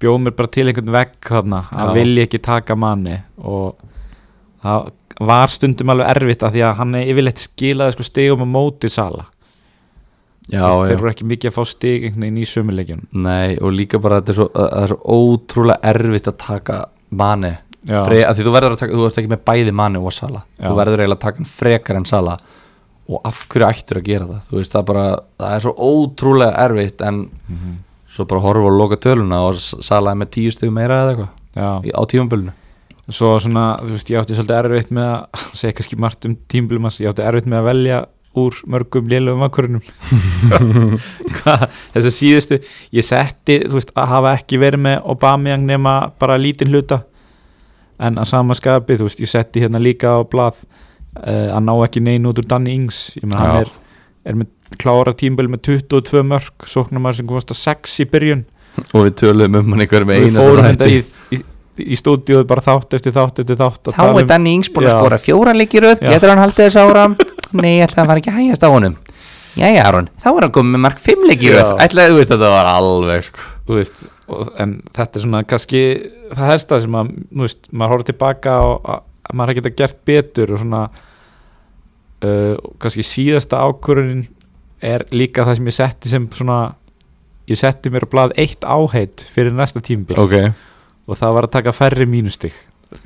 bjó mér bara til einhvern vegg þarna að vilja ekki taka manni og það var stundum alveg erfitt að því að hann er yfirleitt skilaði sko stigum á móti sala já. voru ekki mikið að fá stig einhvern veginn í sömuleikjum Nei, og líka bara þetta er svo, það er svo ótrúlega erfitt að taka mani Já. Fre, að því þú verður að taka, þú ert ekki með bæði mani og Sala. Já. þú verður eiginlega að taka hann frekar en Sala. Og af hverju ættur að gera það? Þú veist það bara, það er svo ótrúlega erfitt en Mhm. svo bara horfa og loka töluna og Sala er með tíu stigum meira eða eitthvað í- á tímambölinu svo svona, þú veist, ég átti svolítið erfitt með að segja kannski margt um tímbilumans ég átti erfitt með að velja úr mörgum lélögum akkurunum þess að síðustu ég setti, þú veist, að hafa ekki verið með Aubameyang nema bara lítinn hluta en að sama skapi, þú veist, ég setti hérna líka á blað uh, að ná ekki neina út úr Danny Ings, ég menn hann er, er með klára tímbil með 22 mörg sóknarmar sem komast að 6 í byrjun. Og við töluðum um hann einhver með við eina fórum þetta í, í, í stúdíu bara þátt eftir þátt eftir þátt að Þá tala er Danny Ings búin að skora fjóra leikir röð, Já. getur hann haldið þess ára? Nei, ég ætla að fara ekki að hægast á honum Jæja Aron, þá er hann komið með mark fimm leikir röð Já. Ætlaði, þú veist, þetta var alveg sko. þú veist, og, en þetta er svona kannski það helsta sem að veist, maður horfður tilbaka og að, að maður geta gert betur og svona uh, kannski síðasta ákvörunin er líka það sem ég setti sem svona ég setti mér á blað eitt áheit fyrir næsta tímbil Ok og það var að taka færri mínustig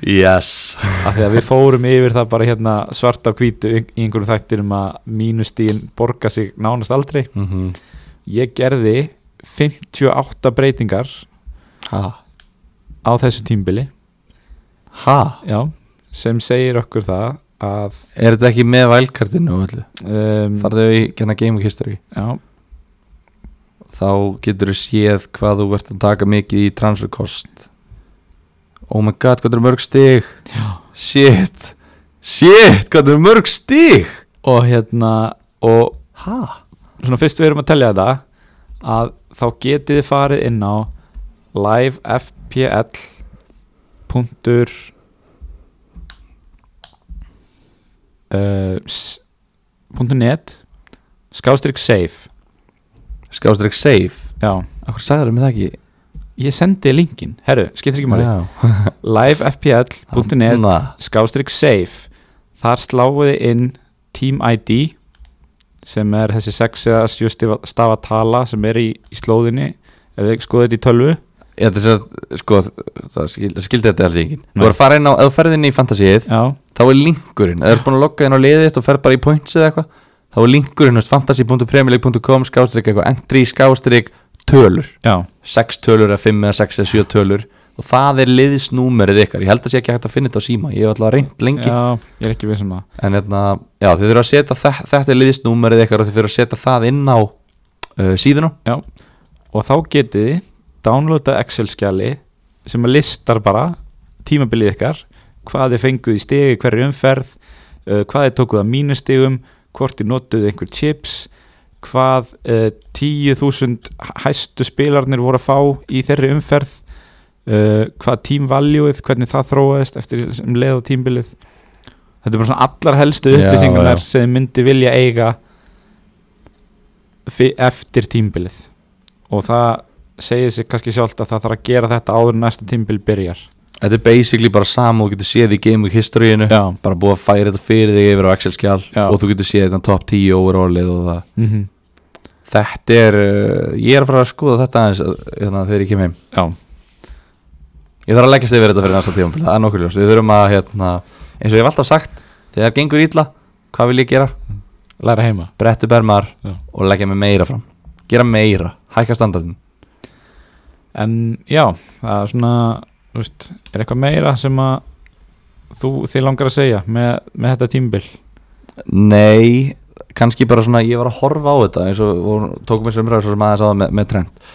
Yes. Af því að við fórum yfir það bara hérna svart á hvítu í einhverjum þættinum að mínustíðin borga sig nánast aldrei. Mm -hmm. ég gerði 58 breytingar Ha? á þessu tímbili Ha? já, sem segir okkur það að Er þetta ekki með vælkartinu um, Farðu í genna Game of History. Já, Þá getur þú séð hvað þú ert að taka mikið í transfer cost Oh my god, hvað eru mörg já. Shit. Shit, hvað eru mörg stig? Og hérna og Ha? svona fyrst við erum að tellja þetta að þá getið þið farið inn á livefpl. punktur uh, net skástrygg safe. Skástrík safe? Já, Akkur sagður mig það ekki ég sendi linkin herru, skiptir ekki máli. Livefpl.net skástrygg safe. Þar sláuði inn Team ID sem er þessi 6 eða 7 stafa tala sem er í, í slóðinni. Ef þið skoðið þetta í tölvu. Ég ætla að sko, það skil- það skildi þetta alltaf ekki. Þú er að fara inn á, ef þú ferð inn í fantasíið þá er linkurinn, ef þú ert búin að logga inn á liðið þitt og ferð bara í points eða eitthvað þá er linkurinn, fantasy.premierleague.com skástrík eitthvað, entry, skástrík tölur, já, 6 tölur eða 5 eða 6 eða 7 tölur. Og það er liðsnúmerið ykkar, ég held að sé ekki hægt að finna þetta á síma, ég hef alltaf reynd lengi. Já ég er ekki við sem að en hérna, já, þið þurfa að setja þe þetta er liðsnúmerið ykkar og þið þurfa að setja það inn á uh, síðuna. Já, og þá getið þið downloada Excel skjali sem að listar bara tímabilið ykkar. Hvað þið fenguð í stegi hverju umferð uh, hvað þið tókuð að mínustegum hvort þið notuð einhver chips hvað uh, 10.000 hæstu spilarnir voru að fá í þeirri umferð uh, hvað tímvaljúið, hvernig það þróaðist eftir leið á tímbilið. Þetta er bara svona allar helstu já. sem myndi vilja eiga eftir tímbilið. Og það segir sig kannski sjálft að það þarf að gera þetta áður næsta tímbil byrjar Þetta er basically bara sama og þú getur séð í Game Week historyinu Já. bara búið að færa þetta fyrir þig yfir á Excel-skjál Já. og þú getur séð þetta top 10 overallið og það mm -hmm. Þetta er, uh, ég er að fara að skoða þetta aðeins uh, hérna, þegar ég kem heim Já, Ég þarf að leggjast yfir þetta fyrir næsta tíma það er nokkur ljós, við þurfum að hérna, eins og ég hef alltaf sagt, þegar gengur illa hvað vil ég gera? læra heima Brettu bermar Já. og leggja mig meira fram gera meira, hækka standardin En já, það er svona veist, er eitthvað meira sem að þú þið langar að segja með, með þetta tímbil Nei, kannski bara svona ég var að horfa á þetta eins og, og tókum við sem ræður svo sem aðeins á það með, með trend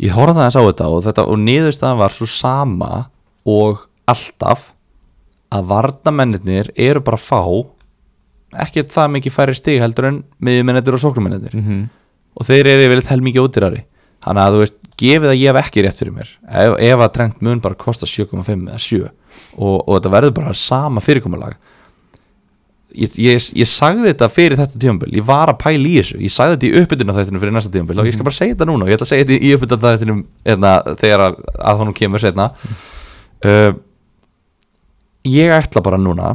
ég horfði aðeins á þetta og, þetta, og niðurstaðan var svo sama og alltaf að varnamennir eru bara fá ekki það mikið færi stig heldur en miðjumennir og sóknumennir mm -hmm. og þeir eru yfirleitt helmikið ódýrari. Þannig að þú veist, gefið að ég hef ekki rétt fyrir mér. Ef, ef að trend mun bara kosta 7,5 eða 7 og, og þetta verður bara sama fyrirkomulag. Ég, ég, ég sagði þetta fyrir þetta tíumbil ég var að pæla í þessu, ég sagði þetta í uppbytuna þættinu fyrir næsta tíumbil og ég skal bara segja þetta núna. Og ég ætla að segja þetta í uppbytuna þættinu þegar að, að honum kemur setna uh, ég ætla bara núna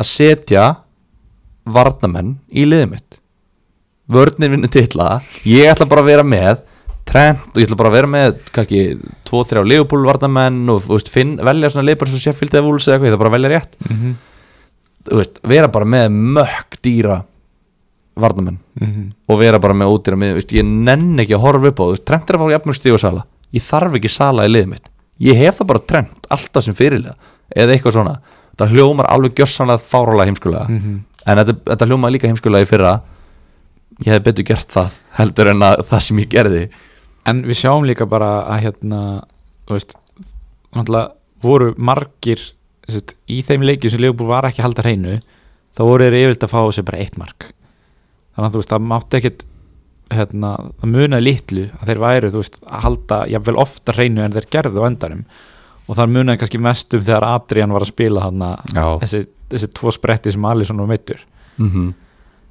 að setja varnamenn í liðið mitt. Vörnir vinnu titla. Ég ætla bara að vera með Trent og ég ætla bara að vera með kannski 2-3 Leopold varnamenn og veist, finn, velja svona bara svo Sheffield eða Wolves eða eitthvað, ég ætla bara að velja rétt. Mm -hmm. veist, vera bara með mökk dýra varnamenn Mhm. og vera bara með ódýra með, veist, ég nenn ekki að horfa upp á Trent er að fá jafnmjög stíg og sala ég þarf ekki sala í liðið mitt. Ég hef það bara Trent alltaf sem fyrirlega eða eitthvað svona, það hljómar alveg gjörsanlega fárálega heimskulega. Mhm. en þetta, þetta hljómaði líka heimskulega í fyrra. Ég hef betur gert það heldur en að það sem ég gerði En við sjáum líka bara að hérna þú veist, náttúrulega voru margir sett, í þeim leikjum sem Leopold var ekki að halda hreinu þá voru þeir yfirleitt að fá sér bara eitt mark þannig að þú veist, það mátti ekkit hérna, það munaði litlu að þeir væru, þú veist, að halda jafnvel ofta hreinu en þeir gerðu á endanum og það munaði kannski mest um þegar Adrian var að spila hann Já. þessi, þessi tvo spretti sem Alisson var meittur mm -hmm.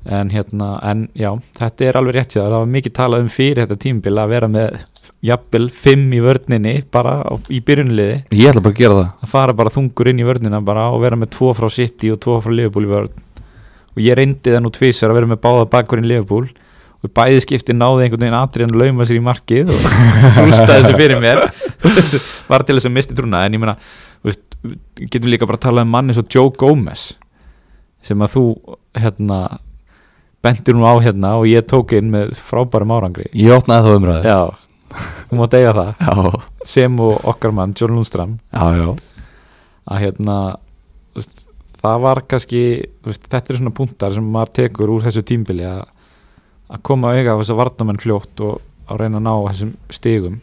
En hérna, en já, þetta er alveg rétt það var mikið talað um fyrir þetta tímbil að vera með jafnvel fimm í vörninni bara á, í byrjunliði ég ætla bara að gera það. Að fara bara þungur inn í vörnina bara og vera með tvo frá City og tvo frá Liverpool í vörn. Og ég reyndi það nú tvisar að vera með báða bakkurinn Liverpool. Og bæði skipti náði einhvern veginn Adrian að lauma sér í markið og rústaði þessu fyrir mér. Var til þess að misti trúna en ég meina, getum líka bara að tala um manni svo Joe Gomez sem að þú hérna bentir nú á hérna og ég tók inn með frábærum árangri. Ég opnaði þá umræði já, þú mátt eiga það. Já, sem og okkar mann, John Lundstram já, já. að hérna veist, það var kannski veist, þetta er svona punktar sem maður tekur úr þessu tímbili að, að koma auðvitað á þess að varnamenn fljótt og að reyna að ná þessum stigum.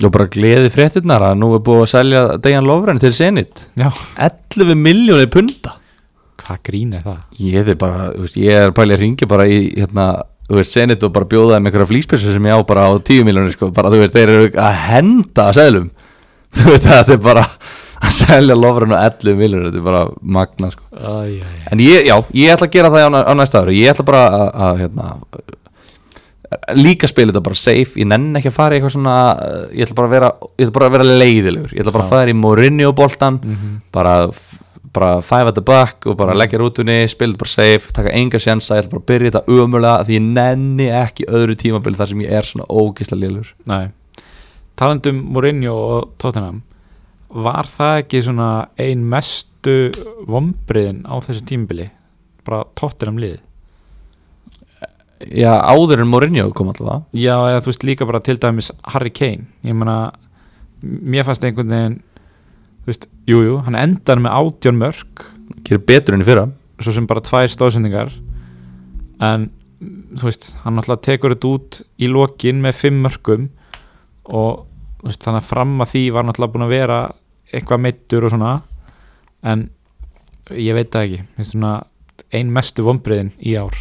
Og bara gleði fréttinnar að nú er búið að selja Dejan Lovren til Zenit. Já, 11 miljónir punta hvað grín er það? ég er bara, veist, ég er pælið að ringi bara í hérna, þú veist, Zenit og bara bjóða þeim einhverja flýspissu sem ég á bara á 10 miljónir sko, bara þú veist, þeir eru að henda að seglum þú veist, þetta er bara að selja Lovren á 11 miljónir þetta er bara magna sko. Æ, æ, æ. En ég, já, ég ætla að gera það á, á næsta ári. Ég ætla bara að, að hérna, líka spila þetta bara safe. Ég nenn ekki að fara í eitthvað svona Ég ætla bara að vera, ég ætla bara að vera leiðilegur. Ég ætla bara að fara í Mourinho boltan Mhm. bara, bara five at the back og bara leggja rútunni, spila bara safe taka enga sjensa, ég ætla bara að byrja þetta umulega því ég nenni ekki öðru tímabili þar sem ég er svona ógisla lélur Nei. talandum Mourinho og Tottenham var það ekki svona ein mestu vombriðin á þessu tímbili bara Tottenham lið Já, áður en Mourinho kom allavega. Já, eða þú veist líka bara til dæmis Harry Kane, ég meina mér fannst einhvern veginn veist, jújú, jú, hann endar með átjón mörg Gerir betur enn í fyrra. Svo sem bara tvær stóðsendingar en þú veist, hann náttúrulega tekur þetta út í lokin með fimm mörgum og þú veist, þannig að fram að því var náttúrulega búin að vera eitthvað meittur og svona. En ég veit það ekki. Mér finnst svona ein mestu vombriðin í ár.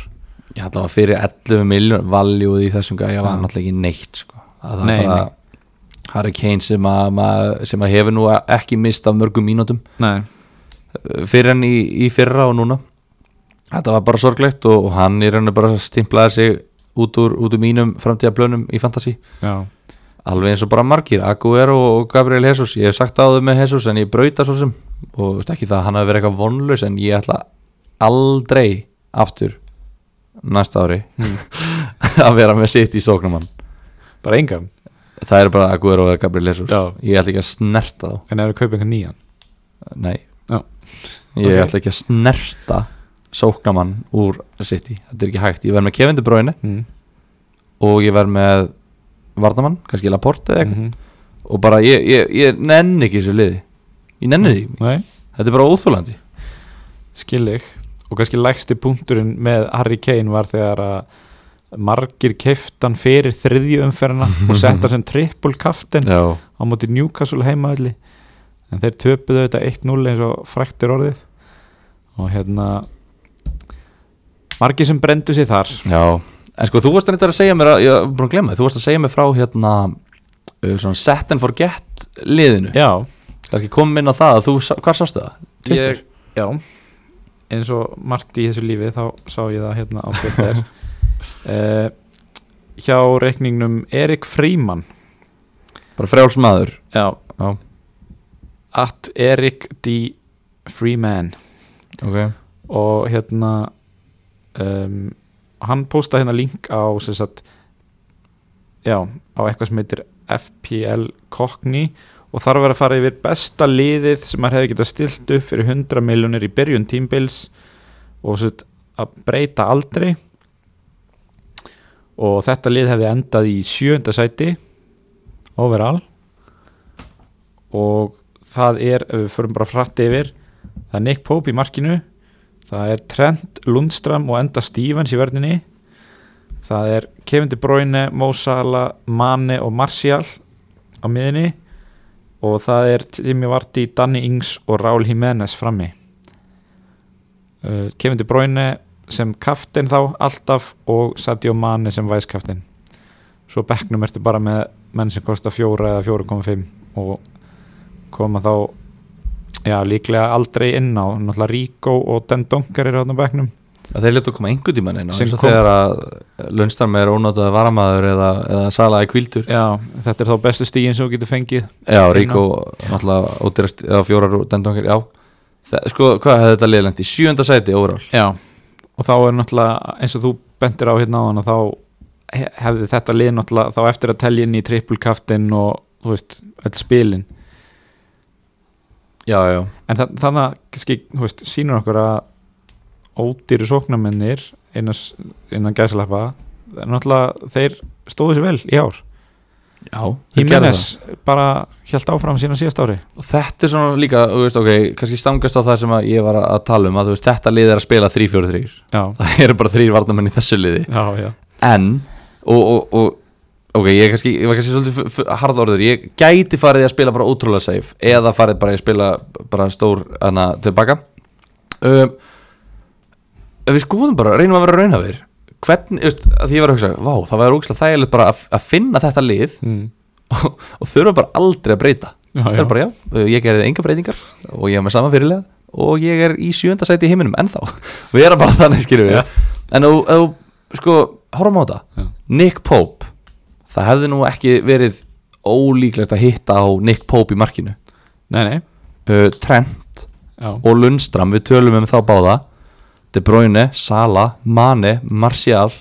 Já, það var fyrir 11 miljón valjúð í þessum gæja var náttúrulega ekki neitt sko. að Nei, bara Harry Kane sem að, sem að hefur nú ekki mist af mörgum mínútum. Nei, fyrir henni í, í fyrra og núna. Þetta var bara sorglegt og, og hann í rauninu bara stimplaði sig út úr, út úr mínum framtíða blönum í fantasy. Já, alveg eins og bara margir, Aguero og Gabriel Jesus. Ég hef sagt á þau með Jesus en ég brauta svo sem. Og ekki það að hann hafi verið eitthvað vonlaus en ég ætla aldrei aftur næsta ári að vera með sitt í sóknumann bara engan það er bara Aguero og Gabriel Jesus. Já. ég ætla ekki að snerta þá. En ef við kaupum einhvern nýjan? Nei, Já. ég Ok. ætla ekki að snerta sóknamann úr City. Þetta er ekki hægt, ég verð með Kevin De Bruyne. Mm. og ég verð með Vardamann, kannski Laporte eða eitthvað. -hmm. og bara ég, ég, ég nenni ekki þessu liði. Ég nenni því, Nei, þetta er bara óþólandi skil ég og kannski lægsti punkturinn með Harry Kane var þegar að margir keiftan fyrir þriðju umferðina og setta sem triple kaftin já, á móti Newcastle heimaðli en þeir töpuðu þetta 1-0 eins og fræktir orðið. Og hérna margir sem brendu sér þar. Já. En sko þú varst reyndar að segja mér að, ég er búin að glemma því, þú varst að segja mér frá hérna uh, svona set and forget liðinu. Já, kannski komum inn á það að þú, hvar sástu það? Twitter? ég, já. Eins og margt í þessu lífi þá sá ég það hérna á Twitter uh, hjá reikningnum Erik Fríman bara frjáls maður. Já, já, at Erik D. Freeman. Ok. Og hérna um, hann postaði hérna link á sem sagt já, á eitthvað sem heitir FPL Cockney. Og þarf að vera að fara yfir besta liðið sem maður hefði getað stilt upp fyrir 100 miljónir í byrjun tímbils og sagt að breyta aldrei og þetta lið hefði endað í sjönda sæti overall. Og það er, ef við förum bara frætt yfir það er Nick Pope í markinu. Það er Trent Lundstram og Enda Stevens í verðinni það er Kevin De Bruyne, Mo Salah Mane og Martial á miðinni og það er Jimmy Vardy, Danny Ings og Raúl Jiménez frammi. Uh, Kevin De Bruyne sem kaftin þá alltaf og Sadio Mane sem væskaftin. Svo bekknum ertu bara með menn sem kostar fjóra eða 4,5 og koma þá já líklega aldrei inn á. Náttúrulega Rico og Den Donker eru á bekknum. Að þeir letu að koma einhvern tímann inn á eins og þegar að Lundstram er ónáttað varamaður eða, eða salaði kvildur já þetta er þá bestu stígin sem þú getur fengið já, Ríko náttúrulega ódýrast eða fjórar og dendangir, já. Þa, sko, hvað hefði þetta liðlengt í? Sjönda sæti overall. Já og þá er náttúrulega eins og þú bentir á hérna á hana þá he- hefði þetta lið náttúrulega þá eftir að telja inn í triple kaftin og þú veist öll spilin. Já, já, en þa þannig kannski þú veist sýnur okkur að ódýri sóknarmennir innan, innan gæsalappa náttúrulega þeir stóðu sér vel í ár já Jimenez bara hjælt áfram sína síðast ári. Og þetta er svona líka, þú veist, ok, kannski stangast á það sem að ég var að tala um að þú veist, þetta lið er að spila 3-4-3 já, það eru bara þrýr varnamenn í þessu liði. Já, já. En, og, og, og ok, ég, er kannski, ég var kannski svolítið harðorður, ég gæti farið að spila bara ótrúlega safe, eða farið bara að spila bara stór, hana, tilbaka um, ef við skoðum bara, reynum að vera raunhafir hvernig, veist, að því ég var að hugsa vá, það var ógæslega þægilegt bara að, að finna þetta lið mm. og, og þurfa bara aldrei að breyta. Já, það er bara já, ég gerði enga breytingar og ég er með sama fyrirlega og ég er í sjönda sæti í heiminum ennþá. Við erum bara þannig skilur við. En þú, sko, horfum á þetta. Nick Pope það hefði nú ekki verið ólíklegt að hitta á Nick Pope í markinu. Nei, nei, uh, Trent já, og Lundstram við tölum um þá báða De Bruyne, Sala, Mane, Martial.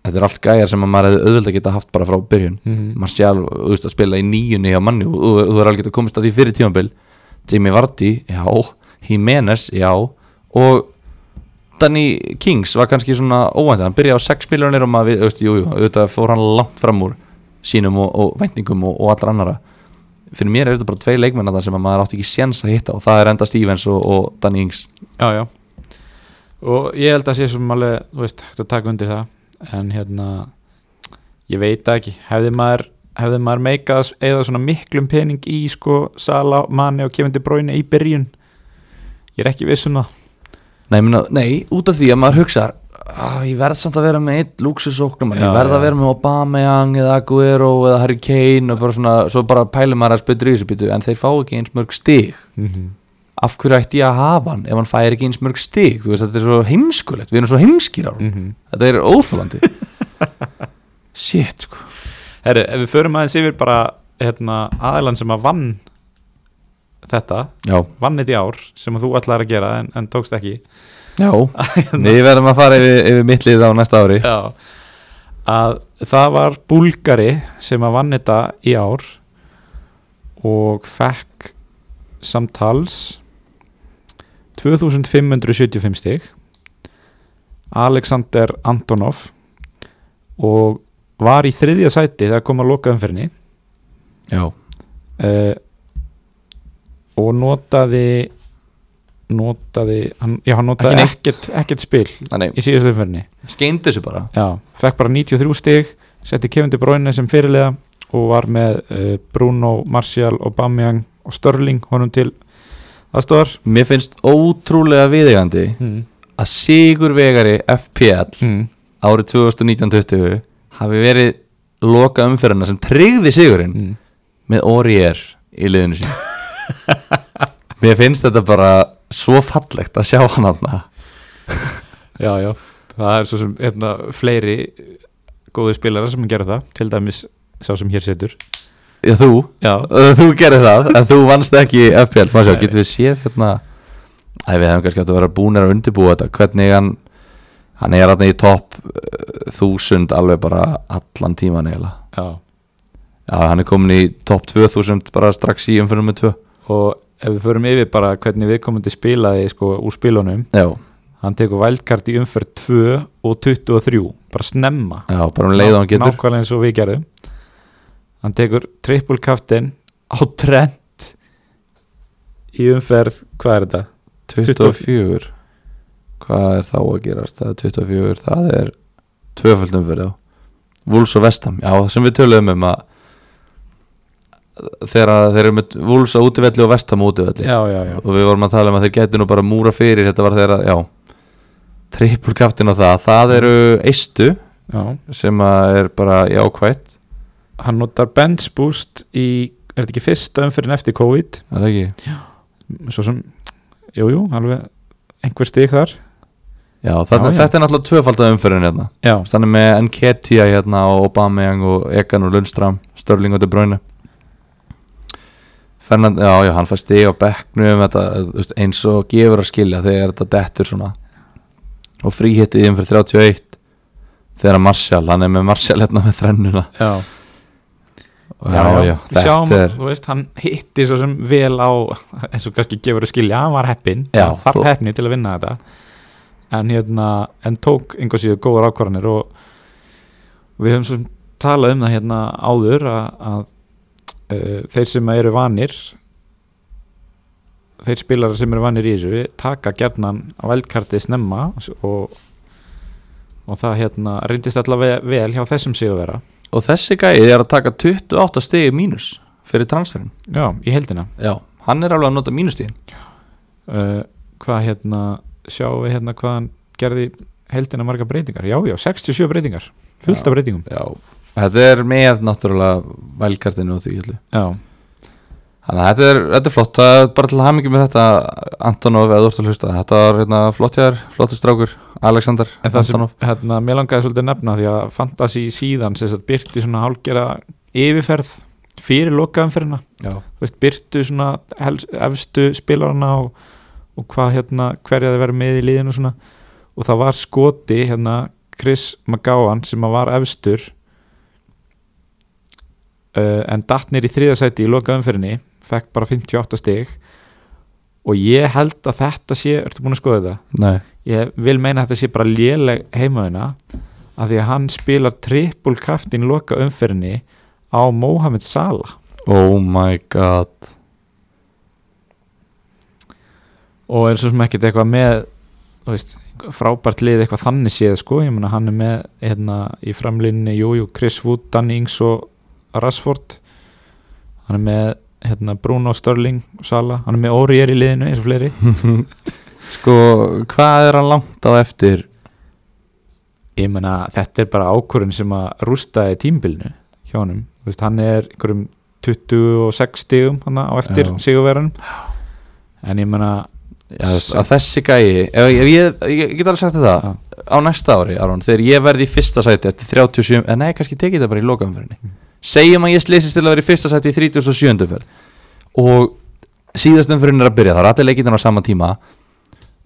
Þetta er allt gæjar sem að maður hefði auðvitað geta haft bara frá byrjun. Mhm. Martial, þú veist að spila í nýjunni á manni og þú er alveg getað komist að því fyrir tímabil. Jimmy Vardy, já. Jimenez, já. Og Danny Kings var kannski svona óvænt, hann byrjaði á 6 miljonir og maður, þú veist, jú, jú, auðvitað fór hann langt fram úr sínum og, og væntingum og, og allra annara fyrir mér er þetta bara tvei leikmenn að það sem að maður átti ekki séns að hitta og það er enda Stevens og, og Danny Ings. Já, já og ég held að sé sem alveg þú veist, hægt að taka undir það. En hérna ég veit ekki, hefði maður hefði maður meikað eða svona miklum pening í sko Sala, Mane og Kevin De Bruyne í byrjun? Ég er ekki viss um það. Nei, minna, nei, út af því að maður hugsa ah, ég verð samt að vera með einn luxusóknum ég verð að vera með Aubameyang eða Aguero eða Harry Kane og bara svona, svo bara pælum maður að spytur í þessu byttu en þeir fá ekki eins mörg stig. Mm -hmm. Af hverju ætti ég að hafa hann ef hann fær ekki eins mörg stig? Þú veist, þetta er svo heimskulegt, við erum svo heimskir á Mm -hmm. þetta er óþólandi shit sko. Herri, ef við förum aðeins yfir bara hérna, aðilann sem að vann þetta, já, vann þetta í ár sem að þú ætlaðir að gera en, en tókst ekki. Já, við verðum að fara yfir, yfir mittlið á næsta ári. Já, að það var búlgari sem að vann þetta í ár og fekk samtals 2575 stig. Alexander Antonov. Og var í þriðja sæti þegar kom að loka umferðinni já, uh, og notaði notaði hann, já, hann notaði ekkert, ekkert spil þannig í síðustu umferðinni. Skeindi þessu bara. Já, fekk bara 93 stig setti Kevin De Bruyne sem fyrirliða og var með uh, Bruno, Martial, Aubameyang og Störling honum til aðstofar mér finnst ótrúlega viðegandi mm. að sigurvegari FPL Mm. árið 2019-20 hafi verið loka umferðina sem tryggði sigurinn Mm. með Orier í liðinu sín mér finnst þetta bara svo fallegt að sjá hann hann Já, já, það er svo sem hérna, fleiri góði spilarar sem gera það til dæmis sá sem hér setur já þú, Já, þú gerir það en þú vannst ekki FPL sjá, Nei. getum við séð hérna? Æ, við hefum kannski átt að vera búnir að undirbúa þetta. Hvernig hann hann er hérna í topp þúsund alveg bara allan tíman eiginlega. Já. Já, hann er komin í topp 2000 bara strax í umfyrir með 2 og ef við förum yfir bara hvernig viðkomandi spilaði sko úr spilunum já, hann tekur vældkart í umferð 2 og 23 bara snemma. Já, bara um leið og hann getur. Nákvæmlega eins og við gerðum hann tekur triple kaftin á trend í umferð, hvað er þetta? 24 hvað er þá að gerast? Það er 24, það er tvöföld umferð, já. Wools og Vestham, já, sem við töluðum um að þegar þeir eru með Wools á útivelli og Vestham á já, og við vorum að tala um að þeir gæti nú bara múra fyrir þetta var þegar að, já triple kaftin á það, það eru eistu já. sem er bara jákvætt hann notar bench boost í er þetta ekki fyrsta umferðin eftir COVID? Er það ekki? svo sem, jú, jú, alveg einhver stig þar. Já, þarna, Já, já. þetta er náttúrulega tvöfaldað umferðin hérna. Já, Þannig með Enketia hérna og Aubameyang og Egan og Lundstram Störling og De Bruyne. Fernand, já, já, hann fær stig á bekknum þetta, þú veist, eins og gefur að skilja þegar þetta dettur svona. Og fríhittið um fyrir 31 þegar Martial, hann er með Martial hérna með þrennuna. Já já, já, Við sjáum, er þú veist, hann hitti svo sem vel á eins og kannski gefur að skilja, hann var heppin hann þarf þú- heppni til að vinna þetta. En hérna, en tók einhver síður góðar ákvarðanir og, við höfum svo sem talað um það hérna áður að, að uh, þeir sem eru vanir þeir spilarar sem eru vanir í þessu taka gerðnan á veldkartið snemma og, og það hérna reyndist allavega vel hjá þessum að vera og þessi gæði er að taka 28 stigi mínus fyrir transferin já, í heldina já, hann er alveg að nota mínustigin uh, hvað hérna sjáum við hérna hvað hann gerði heldina marga breytingar, já já, 67 breytingar fullt af breytingum. Já, þetta er með náttúrulega vælkartinu og því öllu já, Þannig að þetta er, þetta er flott, það er bara til að hafa mikið með þetta Antonov eða að hlusta. Þetta var hérna, flott hjá þér, flottur strákur Alexander en það sem Antonov. hérna, mér langaði svolítið að nefna því að Fantasí síðan byrti svona hálgera yfirferð fyrir veist, byrtu svona helst, efstu spilarana og, og hvað hérna hverja þið verið með í liðinu svona. Og það var skoti hérna Chris McGowan sem var efstur uh, en dattnir í þriðasæti í lokaumferðinni fekk bara 58 stig. Og ég held að þetta sé, ertu búin að skoða þetta? nei, ég vil meina að þetta sé bara léleg heimaðina að því að hann spilar triple kraftin loka umferðinni á Mohamed Salah. Oh my god. Og er svo sem ekkert eitthvað með veist, frábært lið eitthvað þannig séð sko, ég meina hann er með hérna í framlínni, jújú, Chris Wood Danny Ings og Rashford. Hann er með hérna Bruno Störling og Sala, hann er með Orier í liðinu eins og fleiri. Sko, hvað er hann langt á eftir? Ég meina þetta er bara ákvörðin sem að rústaði tímbilinu hjá veist, hann er einhverjum 26 stigum hann á eftir sigurverðan en ég meina Já, að þessi gæi ef, ef ég, ég get alveg sagt þetta á næsta ári Aron, þegar ég verði í fyrsta sæti eftir 37, en nei, kannski tekið þetta bara í lokaumferðinni segjum að ég slýsist til að vera í fyrsta sæti í 37. ferð og síðast umferðin er að byrja, það er allir leikinn á sama tíma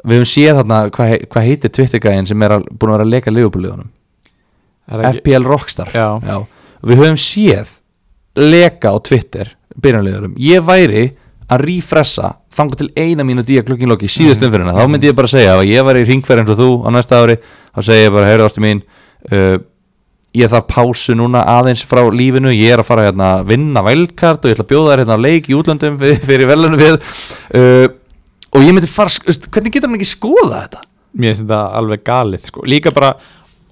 við höfum séð þarna hvað hva heitir Twittergæðin sem er að, búin að vera að leika liðbúliðunum það ekki- FPL Rockstar Já. við höfum séð leka á Twitter byrjanliðurum, ég væri að refressa þanga til eina mínúti í að klukkin loki síðust Mhm. umfyrirna, þá myndi ég bara segja ef ég væri í ringferð eins og þú á næsta ári þá segi ég bara, heyrðu ástu mín uh, ég þarf pásu núna aðeins frá lífinu, ég er að fara hérna að vinna vælkart og ég ætla að bjóða þær hérna á leik í útlöndum fyrir, fyrir velunum við uh, og ég myndi fara, hvernig getur hann ekki skoða þetta? Mér finnst þetta alveg galið sko. Líka bara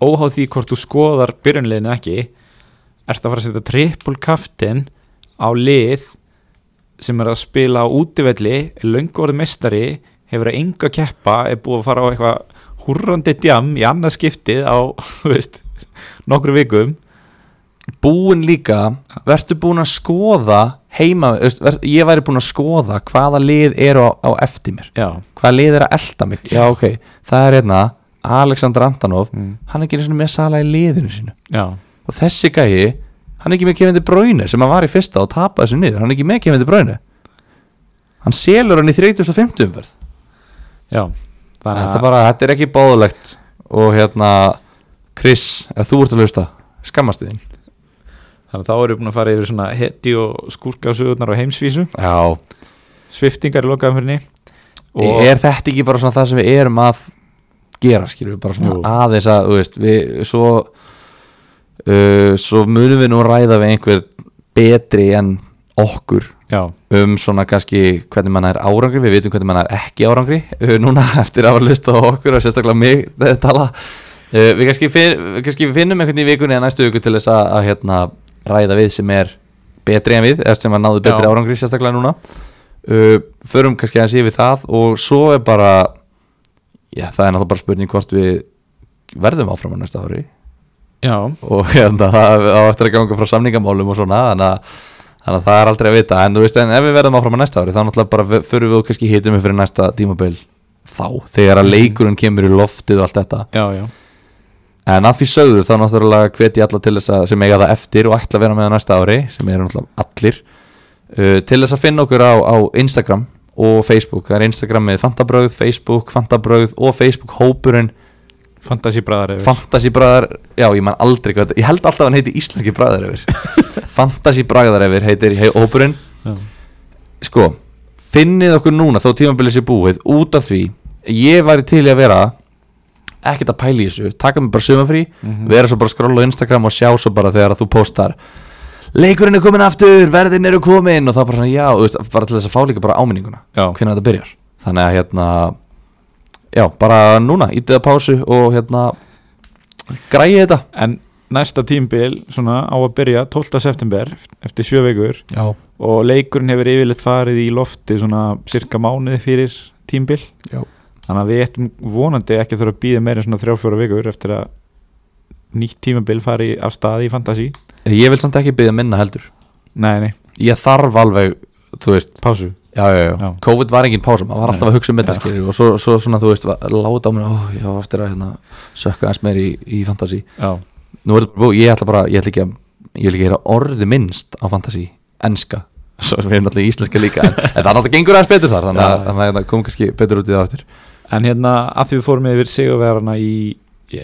óháð því hvort þú skoðar byrjunleginu ekki Ertu að fara að setja triple kaftin á lið sem er að spila á útivelli löngu orðið mestari hefur að enga keppa er búið að fara á eitthvað húrrandi djam í annað skiptið á þú veist, nokkru vikum búin líka, verður búin að skoða heima, ég væri búin að skoða hvaða lið eru á, á eftir mér, Já, hvaða lið er að elda mig. Já ok, það er hérna Alexander Antonov, mm. hann er ekki með sala í liðinu sínu. Já, og þessi gæi, hann er ekki með kefindi bráinu sem hann var í fyrsta og tapaði þessu niður. Hann er ekki með kefindi bráinu hann selur hann í 3050 umferð. Já. Þetta, bara, þetta er ekki báðulegt og hérna Chris, ef þú ert að hlusta skammastu þín. Þannig að þá erum við búin að fara yfir svona heti og skúrkasugurnar á heimsvísu. Já, Sviftingar í lokaðumfyrinni er þetta ekki bara svona það sem við erum að gera, skilur við bara svona Jú. aðeins að, þú veist, við svo uh, svo munum við nú ræða við einhver betri en okkur Já, um svona kannski hvernig mann er árangri, við vitum hvernig mann er ekki árangri uh, núna eftir að hafa lust á okkur og sérstaklega mig þegar tala uh, við kannski, finn, við kannski finnum einhvern í vikunni eða næstu viku til þess að, að hérna, ræða við sem er betri en við eftir sem að náðu betri árangri sérstaklega núna. Uh, förum kannski að sé við það og svo er bara já það er náttúrulega bara spurning hvort við verðum áfram á næsta ári. Já, og hérna það á eftir að ganga frá samningamálum og svona þannig að, að það er aldrei að vita. En þú veist en ef við verðum áfram á næsta ári þá náttúrulega bara förum við og kannski hitum við fyrir næsta tímabil þá þegar að leikurinn kemur í loftið og allt þetta. Já, já en að því sögðu þá náttúrulega hvet ég alla til þess að sem eiga það eftir og ætla að vera með það næsta ári sem eru náttúrulega allir uh, til þess að finna okkur á, á Instagram og Facebook, það er Instagram með Fantabröð, Facebook, Fantabröð og Facebook hópurinn. Fantasy bræðar yfir. Fantasy bræðar, já ég man aldrei hvað Ég held alltaf að hann heiti Íslenski bræðar yfir. Fantasy bræðar yfir heitir hei, hópurinn. Já. Sko, finnið okkur núna þó tímabilið sér búið út af því Ég væri til að vera ekkert að pæla í þessu Taka mig bara sumafrí Mhm. Vera svo bara að skrolla á Instagram og sjá svo bara þegar að þú postar Leikurinn er komin aftur, verðin eru komin Og þá bara svona já, veist, bara til þess að fá líka bara áminninguna Hvernig þetta byrjar Þannig að hérna Já, bara núna, ítið að pásu og hérna Græði þetta en næsta tímbil svona á að byrja 12. september eftir sjö vikur Já, og leikurinn hefur yfirleitt farið í lofti svona cirka mánuði fyrir tímbil Já. Þannig að við ættum vonandi ekki þurfa að býða meira en svona þrjá-fjóra vikur eftir að nýtt tímabil fari af stað í Fantasí Ég vil samt ekki byggja minna heldur. Nei, nei, Ég þarf alveg, þú veist pásu. Já, já, já. COVID var engin pása maður var alltaf að hugsa um þetta og svo, svo svona, þú veist, láta á mér ó, já, eftir að hérna, sökka eins meir í, í búið, ég ætla bara, ég ætla ekki að ég vil ekki heyra orði minnst á fantasy enska, svo við erum náttúrulega íslenska líka en, en það náttúrulega gengur aðeins betur þar þannig að, það kom kannski betur út í það eftir en hérna að því við fórum yfir í,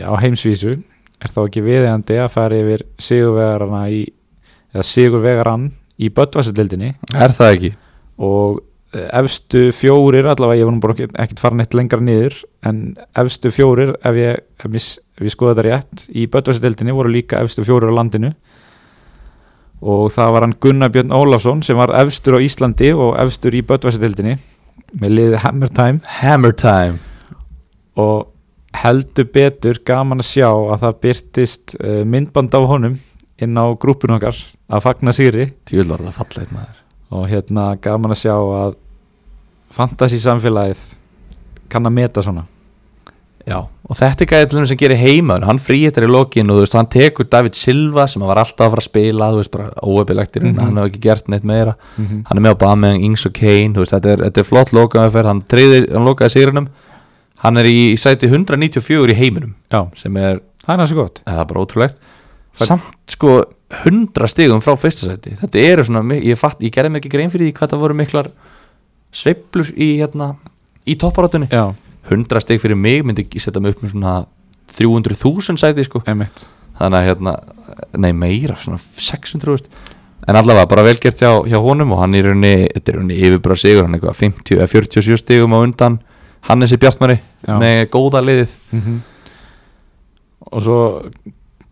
á heimsvísu er þá ekki viðeigandi að fara yfir sigurvegarana í eða sigurvegaran í Böttvarsildildinni Er það ekki? og eh, efstu fjórir allavega ég var ekki- ekkert fara neitt lengra niður en efstu fjórir ef ég, ef ég, ef ég skoða þetta rétt í Böttvarsdeildinni voru líka efstu fjórir á landinu. Og það var hann Gunnar Björn Ólafsson sem var efstur á Íslandi og efstur í Böttvarsdeildinni með liðið Hammer Time. Hammer time. Og heldur betur gaman að sjá að það byrtist uh, myndband á honum inn á grúpun okkar að fagna maður. Og hérna gaman að sjá að fantasy samfélagið kann að meta svona Já, og þetta er gæðið til þeim sem gerir heima hann fríhettar í lokin og þú veist, hann tekur David Silva sem var alltaf að fara að spila þú veist, bara óöfilegt í raun, Mhm. hann hefur ekki gert neitt meira. Mm -hmm. hann er með á Bameng, Ings og Kane þú veist, þetta, er, þetta er flott lokaðumferð, hann, hann lokaði sigrinum. Hann er í sæti 194 í heiminum já, sem er, það er næstu gott. Eða bara ótrúlegt. Fær- samt sko 100 stigum frá fyrsta sæti. Þetta eru svona, ég, fatt, ég gerði ekki grein fyrir því hvað það voru miklar sveiflur í hérna í topparátunni 100 stig fyrir mig myndi ekki setja mig upp með svona 300.000 sæti sko. Einmitt. Þannig að hérna, nei meira svona 600.000 en allavega bara velgert hjá, hjá honum og hann er rauninni, þetta er í rauninni yfirbara sigur hann er eitthvað 50 eða 47 stigum á undan Hannesi Bjartmari Já. með góða liðið. Mm og svo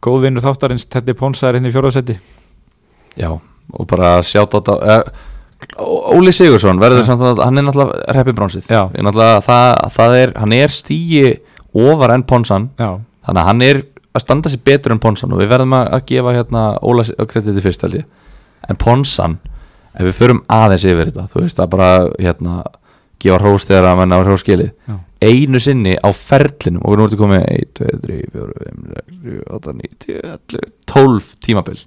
góð vinnur þáttarins Teddy Ponsa er hérna í fjórðasetti já, og bara sjátt á þetta eh, Óli Sigursson verður samt að hann er náttúrulega reppibránsið Já. það, er, hann er stíi ofar enn Ponsan. Já, þannig að hann er að standa sér betur en Ponsan og við verðum að, að gefa hérna Óla krediti fyrst held ég. En Ponsan, ef við förum aðeins yfir þetta, þú veist að bara hérna, gefa hrós þegar að menna á hróskilið já, einu sinni á ferlinum og nú ertu komið 1, 2, 3, 4, 5, 6, 7, 8, 9, 10, 11, 12 tímabil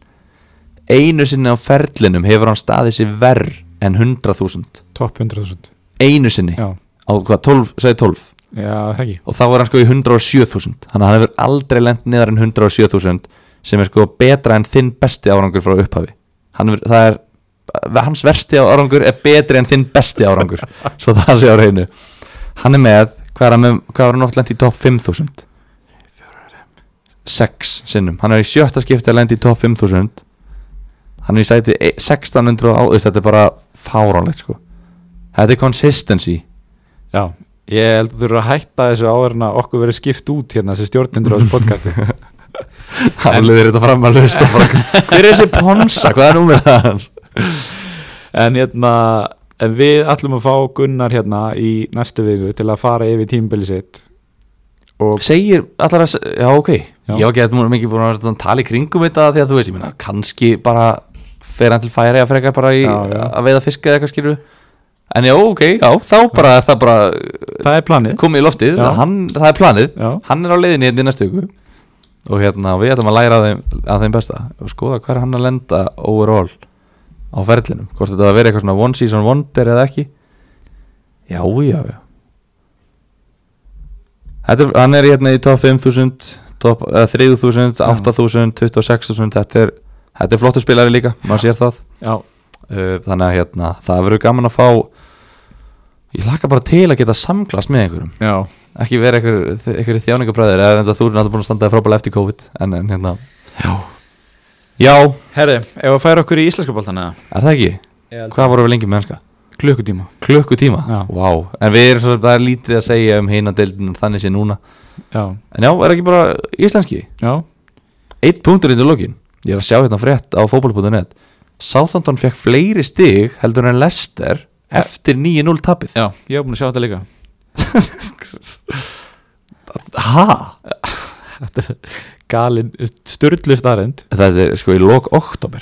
einu sinni á ferlinum hefur hann staðið sér verð en 100.000 topp 100.000 einu sinni? Já, á hvað, 12, segi 12 já, það ekki. Og þá var hann sko í 107.000 þannig að hann hefur aldrei lent niðar en 107.000 sem er sko betra en þinn besti árangur frá upphafi. Hann hefur, það er hans versti árangur er betri en þinn besti árangur. Svo það sé á reynu hann er með, hvað er hann með hvað var hann oft lent í top 5.000 6 sinnum. Hann er í sjötta skipti að lent í top 5.000 hann er í sæti e- 1600 á, þú veist, þetta er bara fáránlegt sko. Þetta er consistency. Já, ég held að þú eru að hætta þessu áður en að okkur verið skipt út hérna þessi stjórnindur á þessu podcasti. Hann leður þetta fram að bara, hver er þessi Ponsa, hvað er númið það hans? En hérna en við ætlum að fá Gunnar hérna í næstu viku til að fara yfir tímbili sitt. Og segir allar að, já ok. Já. ég var ekki að mikið búin að tala í kringum þetta því að þú veist, ég meina, kannski bara fer hann til færi að freka bara í Já, já. að veiða fisk eða eitthvað skilur en já, ok, já, þá bara er það bara það er planið. komið í loftið, hann, það er planið. Hann er á leiðinni hérna í næstu viku. Og hérna, við ætlum að læra af þeim, af þeim besta. Og skoða hvað er hann að lenda overall á ferlinum, hvort þetta að vera eitthvað svona one season wonder eða ekki. Já, já, já. Þetta hann er hérna í top 5000 top, uh, 3000, 8000 26.000, þetta er þetta er flottur spilari líka, maður sér það. Já, uh, þannig að hérna, það verður gaman að fá ég hlakka bara til að geta samglast með einhverjum. Já, ekki vera einhver, einhver þjáningabræður eða enda þú er náttúrulega búin að standa frábælega eftir COVID en, en hérna. Já. já, herri, ef að færa okkur í íslenska boltan eða? Er það ekki? hvað voru við lengi með hanska? klukkutíma. Klukkutíma? Já. Vá, en við erum svo það er lítið að segja um heina deildin þannig sé núna. Já, en já, er ekki bara íslenski? já, Eitt punktur inn í lokin Ég er að sjá hérna frétt á fótboll.net Southampton fekk fleiri stig heldur en Leicester eftir 9-0 tapið. Já, ég hef búin að sjá þetta líka. Ha? þetta er galin, störtlu starrend Þetta er sko í lok oktober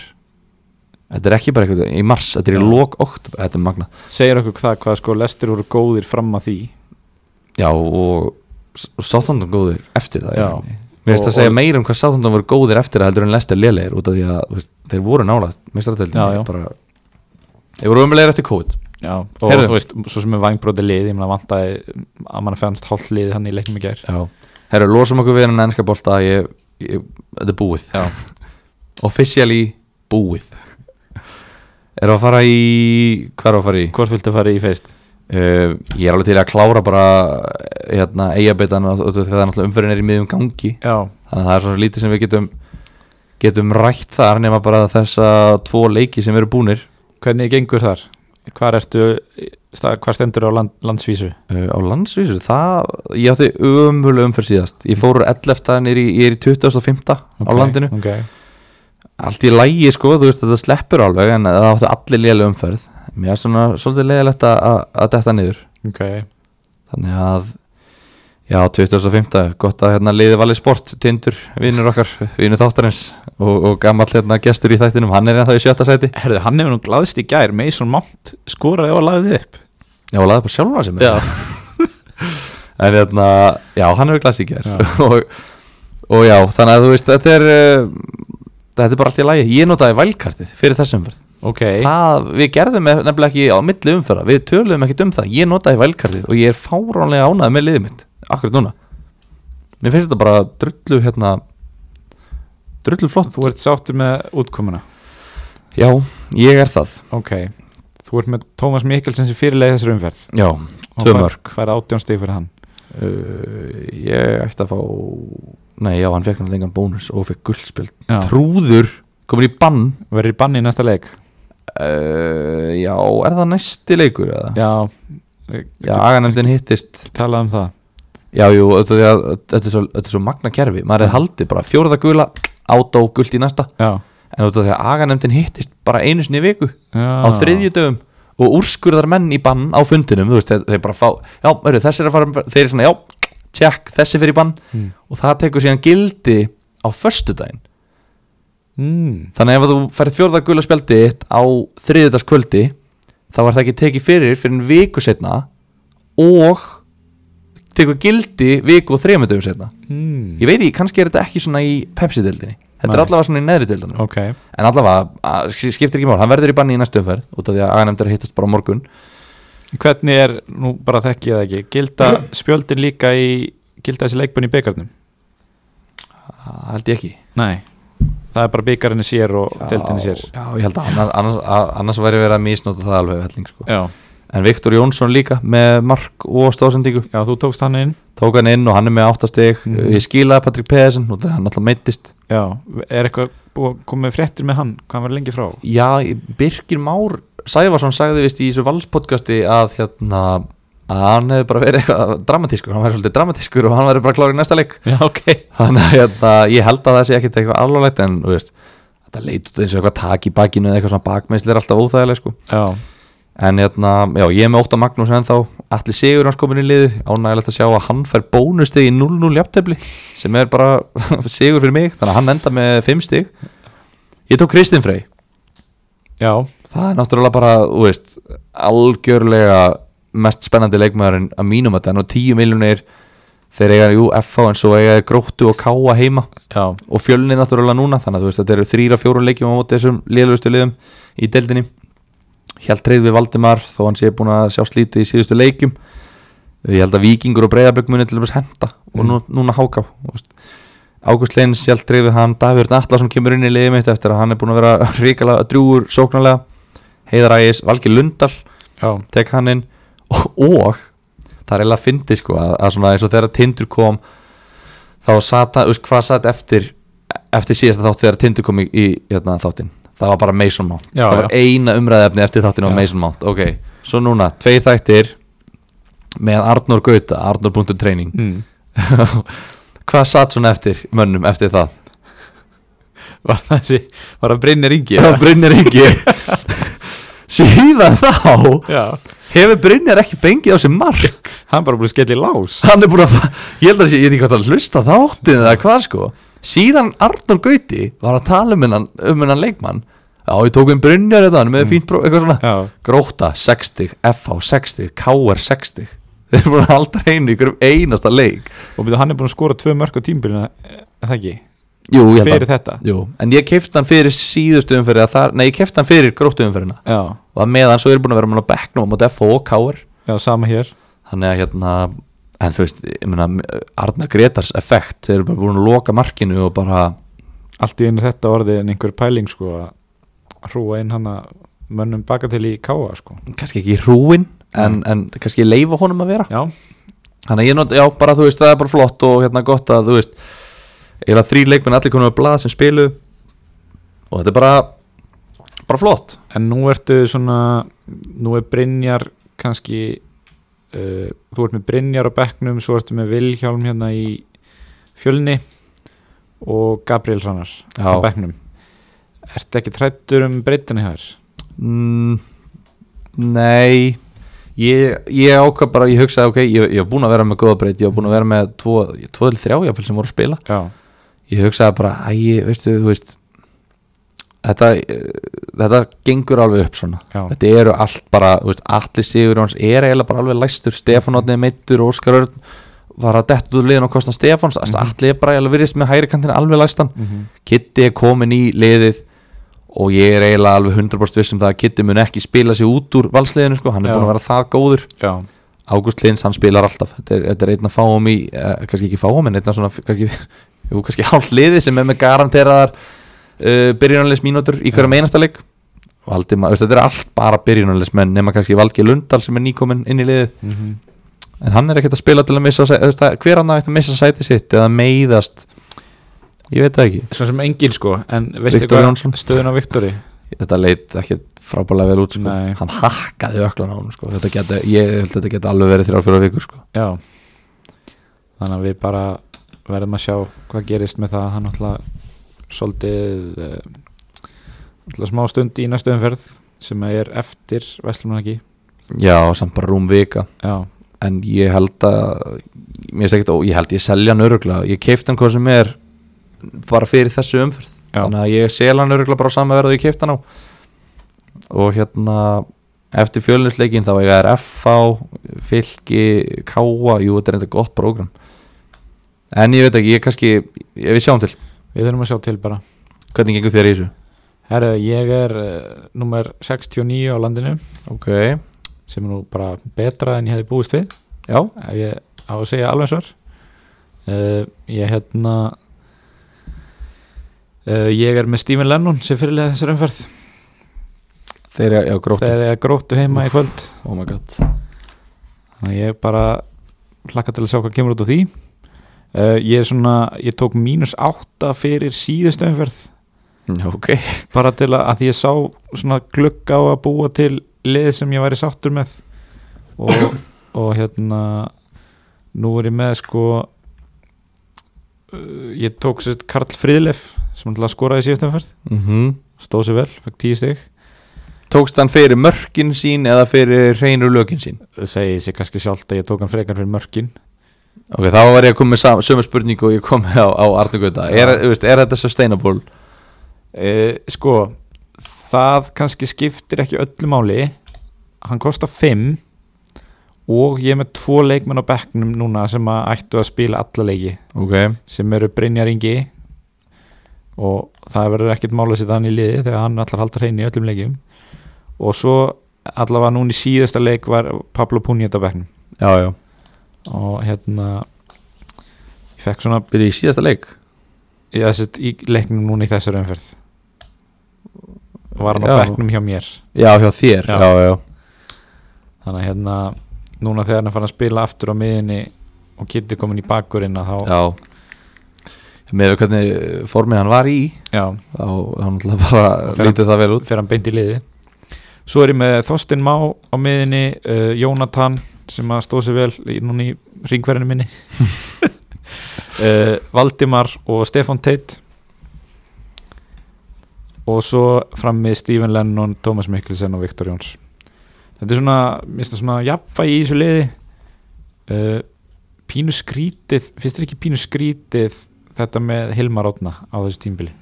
Þetta er ekki bara eitthvað í mars Þetta er í lok oktober, þetta er magna. Segir okkur það hvað sko lestir voru góðir fram að því? Já og S- Southampton góðir eftir það Já. Mér finnst að segja meira um hvað Southampton voru góðir eftir það heldur en Leicester lélegir út af því að veist, þeir voru nála bara Þeir voru umlega eftir COVID. Já, og Heyrðu. þú veist, svo sem er vangbróti lið ég vantaði að mann fannst hálft lið hann í leiknum í Já. Herru, losum okkur við hennan ennska ég, Þetta er búið. Officially búið. Er að fara í Hvað er að fara í? hvort viltu fara í feist Uh, ég er alveg til að klára bara hérna, eigabitan og og það er umferðin er í miðjum gangi. Já, þannig að það er svona lítið sem við getum getum rætt þar nema bara þessa tvo leiki sem eru búnir. Hvernig gengur þar? Hvað ertu, stað, hvað stendur á land, landsvísu? Uh, á landsvísu það, ég átti umhverju umferð síðast. Ég fór úr 11. nýri, ég er í 25. á Ok, landinu. ok, allt í lægi sko, þú veist þetta sleppur alveg en það átti allir lélega umferð mér er svona svolítið leiðilegt að, að, detta niður. Ok. Þannig að já, 2005, gott að hérna liði valið sport, Tindur, vinnur okkar vinnur þáttarins og, og gammal hérna gestur í þættinum, hann er ennþá í sjötta sæti. Herðu, hann hefur nú glaðst í gær. Mason Mount skoraði og lagði upp. Já, og laði bara sjálfur að sem já, en hérna, já, hann hefur glæst í Já. og, og já, þannig að þú veist, þetta er uh, þetta er bara allt í lagi, ég notaði vælkartið fyrir þessum umferð ok. Það, við gerðum nefnilega ekki á milli umferða við töluðum ekkert um það, ég notaði vælkartið og ég er fáránlega ánægð með liðið mitt akkurat núna. Mér finnst þetta bara drullu hérna drullu flott. Þú ert sáttur með útkomuna? Já, ég er það. Ok, þú ert með Tómas Mikkelsen sem fyrirlega þessar umferð. Já, tvö mörg Hvað er átján stig fyrir hann? uh, ég ætti að fá nei, já, hann fekk náttúrulega engan bónus og fekk guldspjöld Já. trúður, komin í bann. Verður í banni í næsta leik? Uh, já, er það næsti leikur eða? Já, já, aganemdin hittist. Talað um það. Já, jú, þetta, er- þetta, er svo, þetta er svo magna kerfi. Maður er haldið bara fjóraða gula átó gult í næsta. Já, en þú veit að þegar aganemndin hittist bara einu sinni viku já. á þriðju dögum og úrskurðar menn í bann á fundinum veist, þeir, þeir bara fá, já, eru, þessi er að fara þeir eru svona, já, tjekk, þessi fyrir bann. Mm. og það tekur síðan gildi á föstudaginn mm. þannig ef þú færið fjórða gula spjaldi á þriðjudagskvöldi þá var það ekki tekið fyrir fyrir en viku setna og tekur gildi viku og þrejum dögum setna Mm. ég veit ekki, kannski er þetta ekki svona í Pepsi-dildinni þetta er Nei. allavega svona í neðri dildinum Ok, en allavega, skiptir ekki mál hann verður í banni í næstu umferð út af því að aganemndir hittast bara morgun hvernig er, nú bara þekki ég það ekki Gilda spjöldin líka í Gilda þessi leikbunni í byggarnum? það held ég ekki Nei, það er bara byggarinni sér og deildinni sér. Já, ég held að annars, annars, annars væri verið að misnota það alveg helling, sko. En Viktor Jónsson líka með mark og stóðsendingu já þú tókst hann inn. Tók hann inn og hann er með áttastig Mhm. ég skilaði Patrik Pedersen og hann alltaf meittist Já, er eitthvað með fréttir með hann? Hvað var lengi frá? já, Birgir Már Sæfarsson sagði vist í þessu valspodcasti að hérna að hann hefði bara verið eitthvað dramatískur hann væri svolítið dramatískur og hann væri bara klár í næsta leik. Já, ok. Þannig að hérna, ég held að það sé ekkit eitthvað alvarlegt en veist, þetta leit út eins og eitthvað tak í bakinu eða eitthvað svona bakmeðsli er alltaf óþægileg sko. En hérna, já, ég er með Óta Magnús en þá allir sigur hans komin í liði ánægilegt að sjá að hann fær bónustig í 0-0 jafntefli sem er bara sigur fyrir mig, þannig að hann enda með 5 stig. Ég tók Kristinn Frey. Já, það er náttúrulega bara, þú veist algjörlega mest spennandi leikmaðurinn að mínum að það og 10 miljonir þeir eiga jú FH en svo eiga gróttu og káa heima. Já. Og fjölni náttúrulega núna þannig að veist þetta eru þrýra fjórum leikjum á móti þessum liðlustu liðum í deildinni. Hjalt treyð við Valdimar þó hann sé búin að sjá slítið í síðustu leikjum. Ég held að Víkingur og Breiðabögg muni til dæmis henda og nú, núna háká Ágúst Leins Hjalt treyð við hann Davíður Atlason kemur inn í liðið mitt eftir að hann er búin að vera ríkala drjúur sóknarlega. Heiðar Ægis, Valgi Lundal Já, tek hann inn og, það er eiginlega að fyndi sko að, að svona eins og þegar Tindur kom þá sat hann, veist hvað satt eftir eftir síðasta þátt þegar Tindur kom í, í hérna, þáttin, það var bara Mason Mount. Já, það var eina umræðefni eftir þáttin á Já. Mason Mount. Ok, svo núna, tveir þættir með Arnór Gauta, Arnór.training mm. hvað satt svona eftir mönnum eftir það? Var það þessi, var það Brynjar Ingi? það Brynjar ekki síðan þá Já, hefur Brynjar ekki fengið á sig mark? Hann bara búið að skella í lás. Hann er búin að ég held að sé, ég veit ekki hvað að hlusta þáttin eða hvað sko. Síðan Arnur Gauti var að tala um hennan, um hennan leikmann. Já ég tók um Brynjar þetta hann er með fínt próf, eitthvað svona. Já, Gróta 60, FH 60, KR 60 þeir eru búin að halda hreinu í einasta leik. Og byrju, hann er búin að skora tvö mörg á tímbilina er það ekki? Jú, ég held Fyrir þetta? jú. en ég kefti hann fyrir síðustu umferði að þar, nei ég kefti hann fyrir gróttu umferðina. Já, og að meðan svo er búin að vera á bekknum á FH og KR já, sama hér. Þannig að hérna en þú veist, ég meina Arna Gretars effekt, þeir eru bara búin að loka markinu og bara Allt í einu þetta orðið en einhver pæling sko að hrúa inn hann að mönnum baka til í káa sko. Kannski ekki hrúin en, en kannski leifa honum að vera. Já, þannig að ég not, já bara þú veist það er bara flott og hérna gott að þú veist eiginlega þrý leikmenn allir konum að blað sem spilu og þetta er bara bara flott. En nú ertu svona nú er Brynjar kannski uh, þú ert með Brynjar á bekknum svo ertu með Vilhjálm hérna í fjölni og Gabriel Hrannar á bekknum. Ertu ekki trættur um breytinu hér? mm, nei. Ég, ég ákvað bara, ég hugsaði ok ég, var búin að vera með góða breyt, ég var búin að vera með tvo, tvo til þrjá jafnvel sem voru að spila. Já, ég hugsaði bara, æ, veistu, þú veist þetta, þetta gengur alveg upp svona. Já, þetta eru allt bara, veist, allir sigur hans er eiginlega bara alveg læstur, Stefán Átni er meittur Óskar Örn var að detta úr liðin og kosta Stefáns, mm Mhm. allir er bara eiginlega virðist með hægri kantin alveg læstan, mm Kitty er komin í liðið og ég er eiginlega alveg 100% viss um það að Kitty mun ekki spila sig út úr valsliðinu, sko, hann er Já. búin að vera það góður. Já, Ágúst Lins, hann spilar alltaf. Þetta er, þetta er einn að fáum í, eh, kannski ekki fáum en einn að svona, kannski, jú, kannski hálf liði sem er með garanteraðar uh, byrjunarleis mínútur í hverjum einasta leik Valdimar, veist, þetta er allt bara byrjunarleis menn nema kannski Valgi Lundal sem er nýkominn inn í liðið mm -hmm. en hann er ekkert að spila til að missa hver hann að missa sæti sitt eða meiðast ég veit það ekki Svona sem engin sko En veistu hvað stöðun á Viktori þetta leit ekki frábælega vel út sko. Nei. hann hakkaði öklan á hann sko. þetta geti, ég held að þetta geti alveg verið þrjár fjóra vikur sko. Já Þannig að við bara verðum að sjá hvað gerist með það. Hann náttúrulega svolítið uh, náttúrulega smá stund í næstu umferð sem er eftir Vestlumna ekki já, samt bara rúm vika. Já, en ég held að mér finnst ekkert, ó, ég held ég selja hann öruglega ég keifti hann hvað sem er bara fyrir þessu umferð. Já. þannig að ég selja hann öruglega bara á sama verð og ég keifti hann á. Og hérna eftir fjölinsleikin þá er FH fylki, Káa jú, þetta er eitthvað gott prógram en ég veit ekki, ég kannski ég við sjáum til, við þurfum að sjá til bara. Hvernig gengur þér í þessu? Herru, ég er uh, nummer 69 á landinu. Ok, sem er nú bara betra en ég hefði búist við. Já, ef ég á að segja alveg svar. Uh, ég hérna uh, ég er með Stephen Lennon sem fyrirlega þessar umferð. Þeir eru, já, gróttu. Þegar ég gróttu heima í kvöld. Oh my god, þannig að ég bara hlakka til að sjá hvað kemur út á því uh, ég er svona, ég tók mínus átta fyrir síðustu umferð. Já, ok. Bara til að, að ég sá svona glugg á að búa til lið sem ég væri sáttur með. Og, og hérna nú er ég með sko uh, ég tók sérst Karl Fríðlef sem ætla að skora í síðustum fyrst mm stóð sér vel, fekk tíu stig. Tókst hann fyrir mörkin sín eða fyrir reynur lökin sín? það segi sér kannski sjálft að ég tók hann frekar fyrir mörkin Ok, þá var ég að koma með sömu spurningu og ég kom með á, á Arnagöta er, er þetta sustainable? uh, sko það kannski skiptir ekki öllu máli. Hann kostar 5 og ég er með tvo leikmenn á bekknum núna sem að ættu að spila alla leiki. Ok, sem eru Brynjar Ingi og það verður ekkert mála að setja hann í liði þegar hann allar haldur hrein í öllum leikjum. Og svo allavega núna í síðasta leik var Pablo Punjet á bekknum. Já, já og hérna ég fekk svona Byrði í síðasta leik? ég sett í leiknum núna í þessari umferð var hann á Já. bekknum hjá mér Já, hjá þér, Já. já, já, þannig að hérna núna þegar hann farin að spila aftur á miðinni og Kitty komin í bakkurinn að þá já. Með hvernig formið hann var í já, þá hann bara Og lítið það vel út fer hann beint í liði svo er ég með Þorstein Má á miðinni uh, Jónatan sem að stóð sér vel núna í ringverðinu minni. Uh, Valdimar og Stefan Teit. Og svo fram með Stephen Lennon, Thomas Mikkelsen og Viktor Jóns. Þetta er svona, minnst það svona jafnvægi í þessu liði. Uh, pínu skrítið finnst þér ekki pínu skrítið þetta með Hilmar Átna á þessu tímbili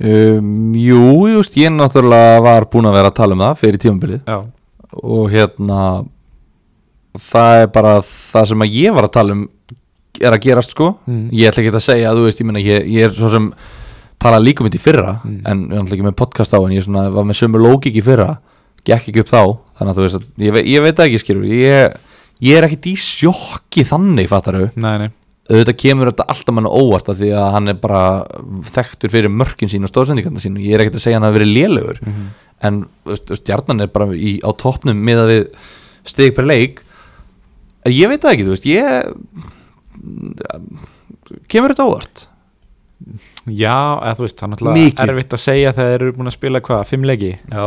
um, Jú, just, ég náttúrulega var búinn að vera að tala um það fyrir tímabilið. Já, og hérna það er bara það sem að ég var að tala um er að gerast sko mm. ég ætla ekki að segja að þú veist, ég meina ég, ég er svo sem tala líka um þetta í fyrra Mm. en ég er náttúrulega ekki með podcast á en ég svona, var með sömu lógik í fyrra gekk ekki upp þá, þannig að þú veist að, ég, ég veit ekki skilur, ég, ég er ekkit í sjokki þannig fattar þau, nei, nei auðvitað kemur þetta alltaf mann óvart af því að hann er bara þekktur fyrir mörkin sín og stóðsendingarna sín og ég er ekkit að segja hann að vera lélegur mm -hmm. En stjarnan er bara í, á toppnum með að við stig per leik. Ég veit það ekki, þú veist, ég kemur þetta óvart? Já, eða þú veist, það er náttúrulega erfitt að segja þegar þeir eru búin að spila hvað, fimm leiki. Já,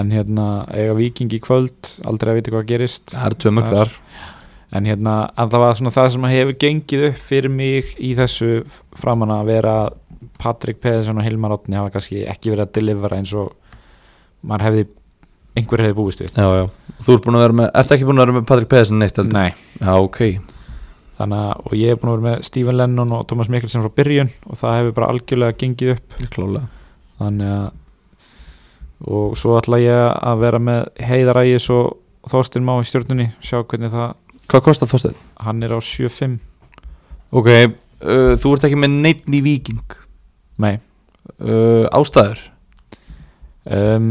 en hérna, eiga viking í kvöld aldrei að vita hvað gerist. Það er tvö mörg Þar. en hérna, en það var svona það sem hefur gengið upp fyrir mig í þessu framan að vera Patrik Pedersen og Hilmar Átni hafa kannski ekki verið að delivera eins og maður hefði einhver hefði búist við. Já, já, þú ert búin að vera með, ertu ekki búin að vera með Patrik Pedersen neitt heldur? Nei, Já, ok. Þannig að, og ég er búin að vera með Stephen Lennon og Thomas Mikkelsen frá byrjun og það hefur bara algjörlega gengið upp. Klálega þannig að og svo ætla ég að vera með Heiðarægis og Þorstein Má í stjórnunni sjá hvernig það, Hvað kostar þóstið? hann er á 7-5 Ok, uh, þú ert ekki með neitt í viking nei. Uh, Ástæður um,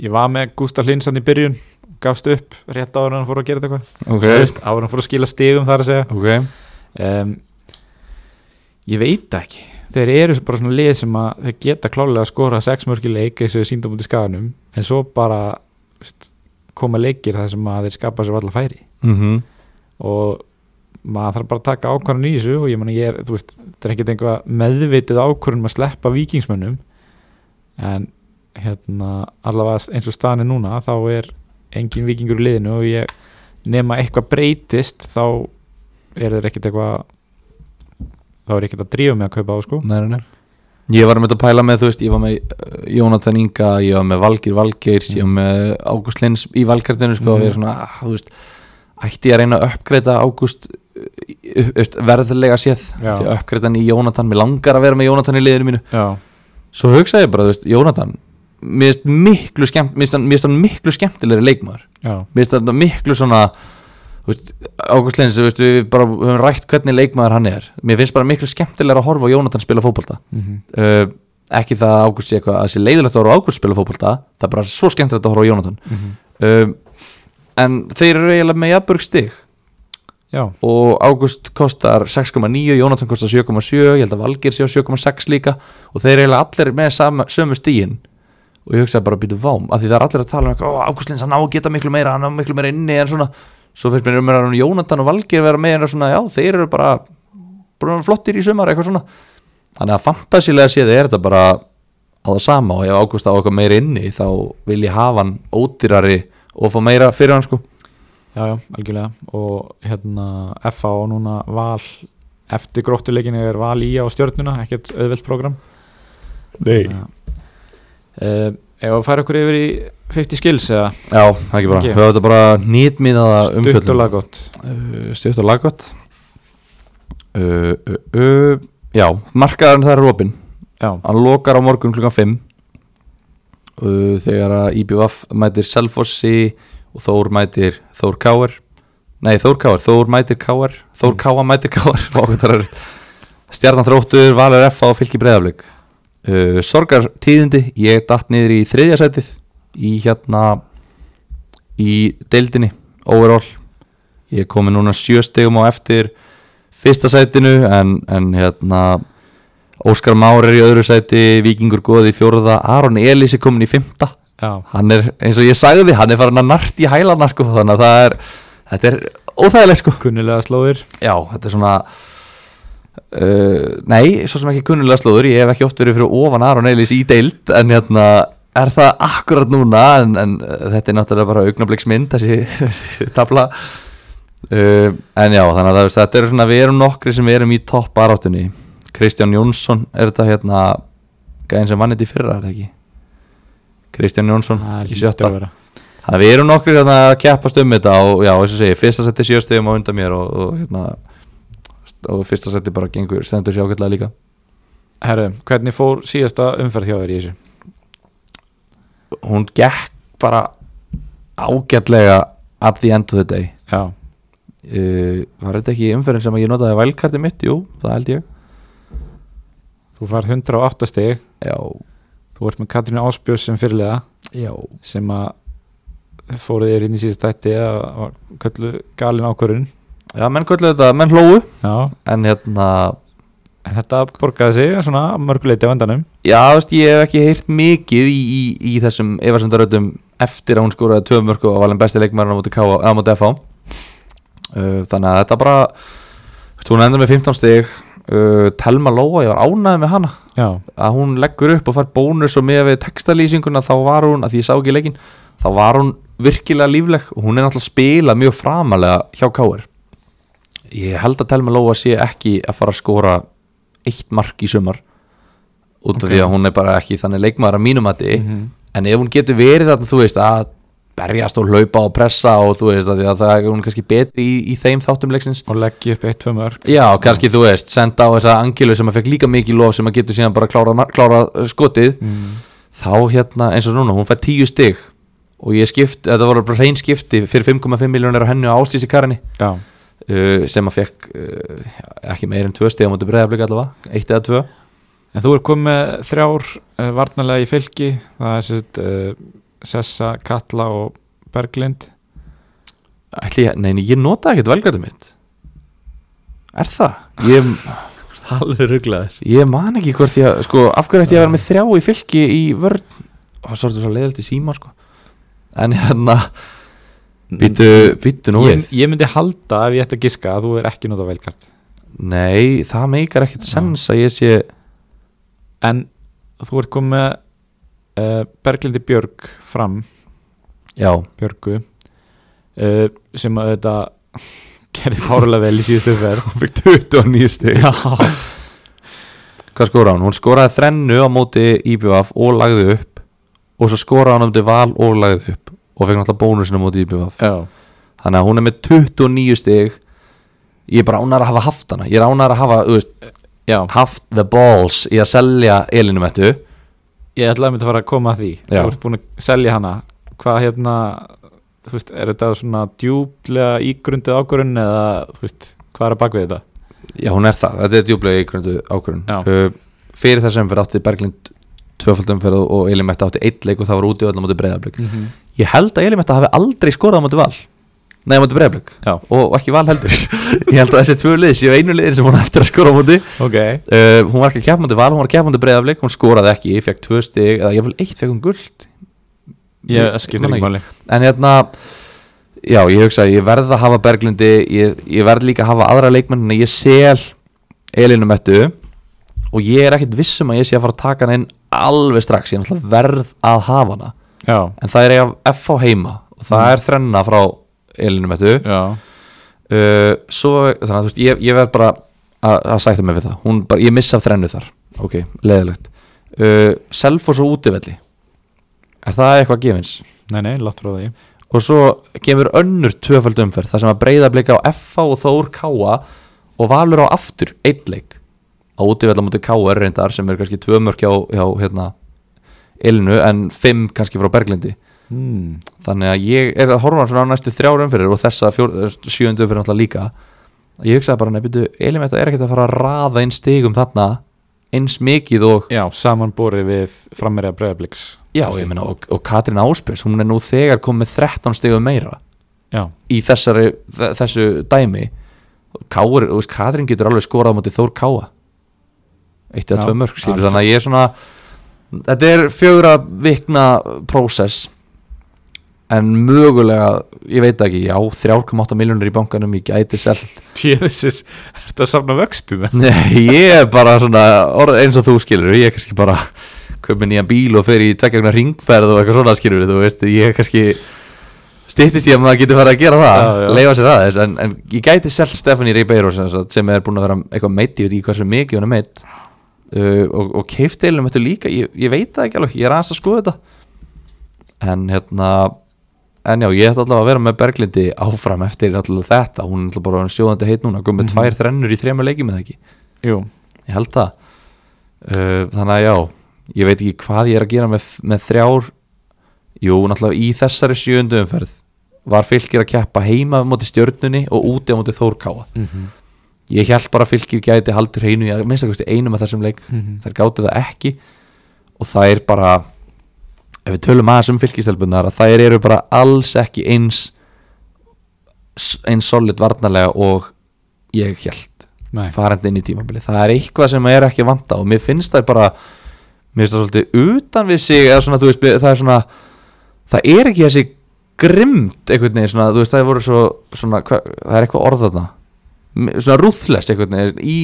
ég var með Gustaf Linsson í byrjun gafst upp rétt en hann fór að gera þetta eitthvað. Ok, Þú veist, áður en hann fór að skila stigum þar að segja. Ok. Um, ég veit ekki. Þeir eru bara svona lið sem að þeir geta klálega að skora sex mörki leik eins og við síndum út í skaganum en svo bara veist, koma leikir þar sem að þeir skapa sér allar færi. Mm og maður þarf bara að taka ákvarðan í þessu og ég meni ég er, þú veist, þetta er ekkert einhvað meðvitið ákvarðan að sleppa vikingsmönnum en hérna allavega eins og staðan er núna þá er engin vikingur í liðinu og ég nema eitthvað breytist þá er þeir ekkert eitthvað þá er ekkert að drífa mig að kaupa á sko nei, nei, nei. ég var með þetta að pæla með, þú veist, ég var með uh, Jónatan Inga, ég var með Valgir Valgeirs ég var með Ágúst Lins í Valkartinu sko, Mhm. og við erum svona, ah, þú veist ætti ég að reyna að uppgreita Ágúst uh, verðlega séð Já. til að uppgreita hann í Jónatan, mér langar að vera með Jónatan í liðinu mínu, já, svo hugsaði ég bara, þú veist, Jónatan mér finnst miklu skemmt mér finnst hann- hann miklu skemmtilegri leikmaður. Já, mér finnst þetta miklu svona Ágúst Lins, við bara höfum rætt hvernig leikmaður hann er. Mér finnst bara miklu skemmtilegra að horfa Jónatan spila fótbolta. Mm uh, ekki það að Ágúst sé eitthvað að það sé leiðilegt að horfa Ágúst spila fótbolta það er bara svo skemmtilegt að horfa Jónatan. Uh, en þeir eru eiginlega með jafnbörg stig já, og Ágúst kostar 6,9 Jónatan kostar 7,7 ég held að Valgir sé á 7,6 líka. Og þeir eiginlega allir með sama, sömu stígin og ég hugsaði bara að býta vám af því það er allir að tala um eitthvað, "Ó, Ágúst Lins hann á að geta miklu meira hann á miklu meira inni en svona. Svo finnst mér um að Jónatan og Valgir vera með en svona, já, þeir eru bara, bara flottir í sumar eitthvað svona. Þannig að fantasilega séð er þetta bara á það sama og ef Ágúst á eitthvað meira inni þá vil ég hafa hann ódýrari og fá meira fyrir hann sko já, já, algjörlega. Og hérna FA og núna val eftir gróttuleikinu er val í á stjörnuna ekkert auðvelt program Nei. Uh, ef að fara okkur yfir í 50 skills eða? Já, það ekki bara, Ekki. höfum þetta bara nýtmiðaða stutt og umfjöldum laggott. Uh, Stutt og laggott. Uh, uh, uh, Já, markaðarinn það er opinn. Já, Hann lokar á morgun klukkan 5 uh, Þegar að IBVF mætir Selfossi og Þór mætir Þór Káar Nei, Þór Káar, Þór mætir Káar Þór Mm. Káa mætir Káar Stjarnan þróttur, Valur F á fylki breyðaflik uh, Sorgar tíðindi, ég datt niður í þriðja sætið í hérna í deildinni overall. Ég komin núna sjö stegum á eftir fyrsta sætinu en, en hérna Óskar Már er í öðru sæti Víkingur Góði í fjóruða Aron Elís er komin í fymta já, hann er eins og ég sagði hann er farin að nart í hælana sko þannig að það er þetta er óþægilegt sko. Kunnilega slóðir. Já þetta er svona uh, nei svo sem ekki kunnulega slóður ég hef ekki oft verið fyrir ofan Aron Elís í deild en hérna er það akkurat núna en, en uh, þetta er náttúrulega bara augnabliksmynd þessi, þessi tabla uh, en já þannig að þetta er svona við erum nokkri sem erum í topp baráttunni. Kristján Jónsson er þetta hérna gæðin sem vann þetta í fyrra er það ekki Kristján Jónsson í sjötta. að þannig að við erum nokkri hérna að keppast um þetta og já eins og segi fyrsta seti sjöstegum á undan mér og, og hérna og fyrsta seti bara gengur stendur sér ágætlega líka. Herru, hvernig fór síðasta umferð hjá þér í þessu? Hún gekk bara ágætlega at the end of the day. Já, uh, var þetta ekki umferðin sem ég notaði vælkarti mitt, jú, það held ég. Þú farð 108 stig. Já, þú ert með Katrínu Áspjós sem fyrirlega já. sem að fóruð þér inn í síðast þætti að köllu galin ákvörun já, menn kvöldu þetta, menn hlóu já, en hérna, en þetta borgaði sig svona mörguleiti á endanum. Já, þú veist, ég hef ekki heyrt mikið í, í, í þessum efarsendaröðum eftir að hún skoraði tvö mörku og var alveg besti leikmærin á móti, móti FH uh, þannig að þetta bara hún endur með 15 stig. Uh, Telma Lóa, ég var ánæði með hana já, að hún leggur upp og fær bónus og með við textalýsinguna þá var hún, að því ég sá ekki leikin þá var hún virkilega lífleg og hún er náttúrulega að spila mjög framalega hjá Káir ég held að Telma Lóa sé ekki að fara að skora eitt mark í sumar út af Ok. því að hún er bara ekki þannig leikmaður að mínum að Mhm. en ef hún getur verið þarna, þú veist, að berjast og hlaupa og pressa og þú veist, að, að það er hún kannski betri í, í þeim þáttum leiksins. Og leggja upp eitt, tvö mörg Já, kannski þú veist, senda á þessa Angilu sem að fekk líka mikið lof sem að getur síðan bara klára, klára uh, skotið. Mm. þá hérna eins og núna, hún fær tíu stig og ég skipt, þetta voru bara hrein skipti fyrir 5,5 miljónir á henni á ástísi karinni. Já, uh, sem að fekk uh, ekki meir en tvö stig á móti breyðablika allavega, eitt eða tvö. En þú er komið þrjár uh, varnarlega í fylki það er sérst uh, Sessa, Katla og Berglind? Ætli, ég- Nei, nei, ég nota ekkert velgætið mitt. Er það? Ég, Alveg rugglaður ég man ekki hvort ég Sko, af hverju ætti ég að vera með þrjá í fylki í vörn? Og svo er þetta svo leiðilt í síma sko. En hérna Býtu, býtu nú ég, við. ég myndi halda ef ég ætti að giska að þú er ekki notað velkart Nei, það meikar ekkert sens að ég sé En þú ert komið með uh, Berglindi Björg fram. Já, Björgu. Uh, sem að þetta gerði fárulega vel í síðustu verð hún fikk 29 stig. Já, Hvað skoraði hún? Hún skoraði þrennu á móti IBF og lagði upp. Og svo skoraði hún á móti val og lagði upp. Og fekk náttúrulega bónusinu á móti IBF. Já, Þannig að hún er með 29 stig. Ég er bara ánar að hafa haft hana. Ég er ánar að hafa, veist, haft the balls Í að selja Elinu Mettu Ég ætlaði að mynda að fara að koma að því Já. Þú ert búin að selja hana Hvað hérna Þú veist, er þetta svona djúplega ígrundið ákvörun eða þú veist, hvað er að baka við þetta? Já, hún er það, þetta er djúblega ígrundu ákvörun Já. uh, Fyrir þessum fyrir átti Berglind tvöfaldum fyrir og Elin Metta átti eitt leik og það var úti öll á móti breyðablík Mm -hmm. Ég held að Elin Metta hafi aldrei skorað á móti val Nei, breyðablík Já, og ekki val heldur. Ég held að þessi tvö lið séu einu liðin sem hún eftir að skora á móti. Ok. Uh, Hún var ekki keppmandi val, hún var keppmandi breyðablík Hún skoraði ekki, fekk tvö stig eða ég vil eitt fekk hún guld Ég skiptir ekki. máli. En hérna Já, ég hugsa að ég verð að hafa Berglindi Ég, ég verð líka að hafa aðra leikmenn en Ég sel Elinu Mettu Og ég er ekkert viss um að ég sé að fara að taka hana inn Alveg strax, ég er verð að hafa hana. Já, En það er ég af F á heima Og það er þrenna frá Elinu Mettu já, uh, Svo, þannig að þú veist Ég, ég verð bara að, sætta mig við það. Hún bara, Ég missa þrennu þar. Ok, leðilegt uh, Selfoss og útivelli. Er það eitthvað gefins? nei, nei, látt frá því. Og svo kemur önnur tvöfald umferð þar sem að breyða blika á FA og Þór Káa og valur á aftur eitt leik. Á útivella mútið er reyndar sem er kannski tvö mörk hjá, hjá hérna, Ilnu en fimm kannski frá Berglindi hmm. þannig að ég er að horfa svona á næstu þrjár umferðir og þessa fjór, sjöndu umferð náttúrulega líka. Ég hugsaði bara, nefndu, Elin þetta er ekkert að fara að raða inn stigum þarna eins mikið og Já, samanborið við frammerja breyðabliks já, ég meina, og, og Katrín Áspjörs hún er nú þegar komið 13 stigum meira Já, í þessari, þe- þessu dæmi. Káur, veist, Katrín getur alveg skorað móti Þór Káa. Eitt eða tvö mörg, þannig að ég er svona þetta er fjögra vikna prósess en mögulega, ég veit ekki já, 3,8 miljónur í bankanum ég gæti selt, Jesus, er þetta að safna vöxtum? nei, ég er bara svona, eins og þú skilur. Ég er kannski bara, köpum nýjan bíl og fer í tveggjagna ringferð og eitthvað svona skilur þú veist, ég er kannski stýttist ég að maður getur farið að gera það leifa sér aðeins, en, en ég gæti selt Stefani Ribeiro sem, sem er búin að vera eitthvað meitt, ég veit ekki hversu mikið hún er meitt uh, og, og keifteilum þetta líka, ég, ég veit það ekki alveg ég er aðeins að skoða þetta. En hérna en já, ég ætla allavega að vera með Berglindi áfram eftir náttúrulega þetta, hún er náttúrulega bara sjóðandi heit núna, komið Mhm. tvær þrennur í þremur leikjum eða ekki, Jú, ég held það. Uh, þannig að já ég veit ekki hvað ég er að gera með, með þrjár. Jú, náttúrulega í þessari sjöndu umferð var fylgir að keppa heima á móti stjörnunni og úti á móti Þórkáa mm ég held bara fylgir gæti haldur hreinu í að minnst að einum af þessum leik. -hmm. þær gáttu það ekki. Og það er bara ef við tölum aðeins um fylgistelpunar að þær eru bara alls ekki eins eins solid varnarlega og ég held farandi inn í tímabili það er eitthvað sem er ekki að vanta og mér finnst það bara mér finnst það svolítið utan við sig svona, veist, það er svona það er ekki þessi einhvern veginn, svona, veist, það voru svo svona, hva, það er eitthvað orð þarna. M- svona ruthless einhvern veginn í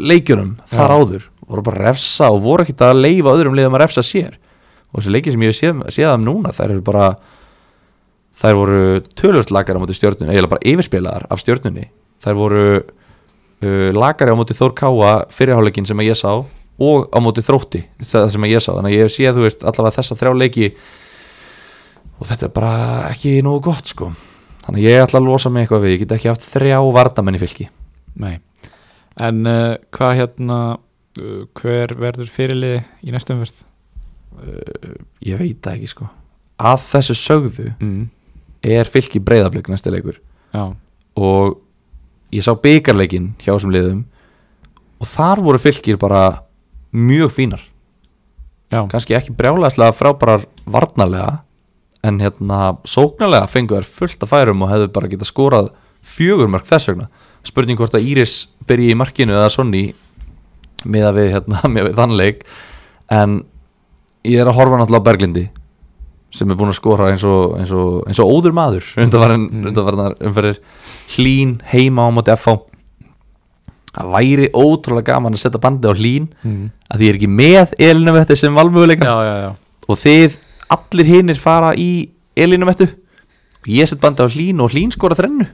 leikjunum þar Já. áður. Voru bara að refsa og voru ekkert að leifa öðrum liðum að refsa sér og þessi leiki sem ég séð, þeim núna þær eru bara þær voru tölvöld lagar á móti stjörnunni eiginlega bara yfirspilaðar af stjörnunni. Þær voru uh, lagari á móti Þór Káa fyrirháleikin sem ég sá og á móti þrótti það sem ég sá, þannig að ég séð veist allavega þessa þrjá leiki og þetta er bara ekki nógu gott sko. Þannig að ég ætla að losa mig eitthvað við ég get ekki haft þrjá vardamenn í fylki. Nei. En uh, hvað hérna uh, hver verður fyrirlið í næstu umverð? Uh, ég veit það ekki sko. Að þessu sögðu Mm. er fylki breyðablик næsti leikur. Já, og ég sá byggarleikin hjá þessum liðum og þar voru fylkir bara mjög fínar. Já, kannski ekki brjálæðslega frábærar varnarlega en hérna sóknarlega fengu þær fullt af færum og hefðu bara getað skorað fjögur mörg þess vegna. Spurning hvort að Íris byrji í markinu eða Sonni miða við, hérna, miða við þann leik. En ég er að horfa náttúrulega á Berglindi sem er búin að skora eins og, eins og, eins og óður maður. Undanvarnar Mm. hlín heima á móti FH það væri ótrúlega gaman að setja bandi á hlín mm. að því ég er ekki með Elinavettu sem valmöguleika og þið, allir hinnir fara í Elinavettu og ég set bandi á hlín og hlín skora þrennu.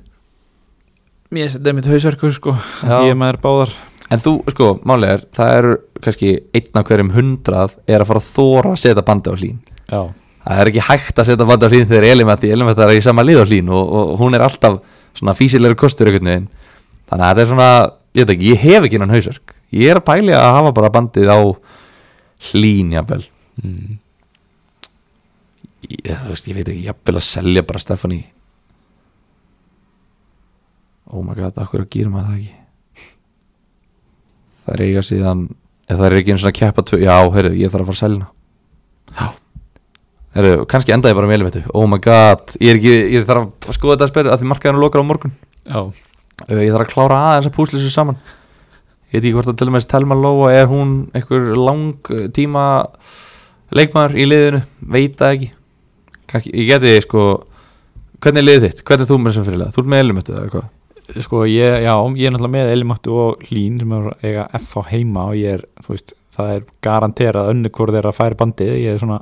Mér setið mitt hausverku sko Já. Ég maður báðar en þú, sko, málega er það eru kannski einn af hverjum hundrað er að fara að þóra að setja bandi á hlín. Já, það er ekki hægt að setja bandi á hlín þegar Elimatti, Elimatti er í sama lið á hlín og, og hún er alltaf svona físilegur kostur þannig að þetta er svona, ég veit ekki, ég hef ekki innan hausverk. Ég er að pæli að hafa bara bandið á hlín jafnvel. Mm. ég, þú veist, ég veit ekki, jafnvel að selja bara Stefani oh my god, akkur að gera maður það ekki það er eiga síðan það er ekki einu svona að keppa tvö, já, heyrðu, ég þarf að fara að selja já. Heyrðu, kannski enda ég bara með elvættu oh my god, ég ekki, ég þarf að skoða þetta að spyrja að því markaðinu lokar á morgun. Já, Uh, ég þarf að klára aðeins að púsla þessu saman. Ég veit ekki hvort að til og með Telma Lóa er hún einhver lang uh, tíma leikmaður í liðinu? Veit það ekki. Kanski, ég geti sko hvernig er liðið þitt, hvernig er þú með þessum fyrirlega þú sko ég, já, ég er náttúrulega með Elimattu og Hlín sem er eiga F á heima og ég er, þú veist, það er garanterað önnu hvort þeir að færa bandið. Ég er svona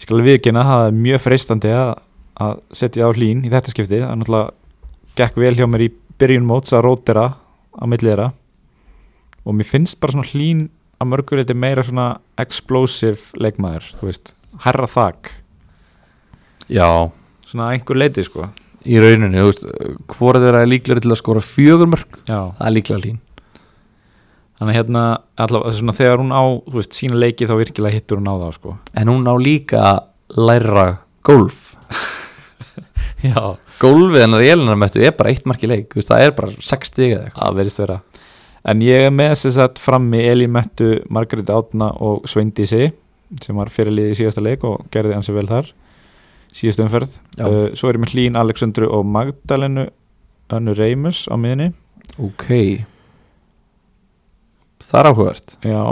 ég skal viðkynna, það er mjög freistandi að, að setja á Hlín í þetta skipti það er náttúrulega gekk vel hjá mér í byrjun móts að rótera á milli þeirra. Og mér finnst bara svona Hlín að mörgur þetta meira svona explosive leikmaður, þú veist, herra þak. Já, svona einhver leiti sko í rauninni, þú veist hvort þeirra er líklega til að skora fjögur mörg já. Það er líklega lín Þannig hérna, allavega, svona, þegar hún á þú veist, sína leiki þá virkilega hittur hún á það sko. en hún á líka læra golf. Já, golfið hennar í elunarmöttu er bara eitt mark í leik, veist, það er bara 6 stig eða eitthvað. Það verðist vera. En ég er með þess að frammi Eli Mettu, Margrét Átna og Sveindísi sem var fyrirlið í síðasta leik og gerði ansi vel þar síðustu umferð. Uh, Svo er ég með Hlín, Alexandru og Magdalenu Önnu Reymus á miðinni ok. Það er áhugavert. Já,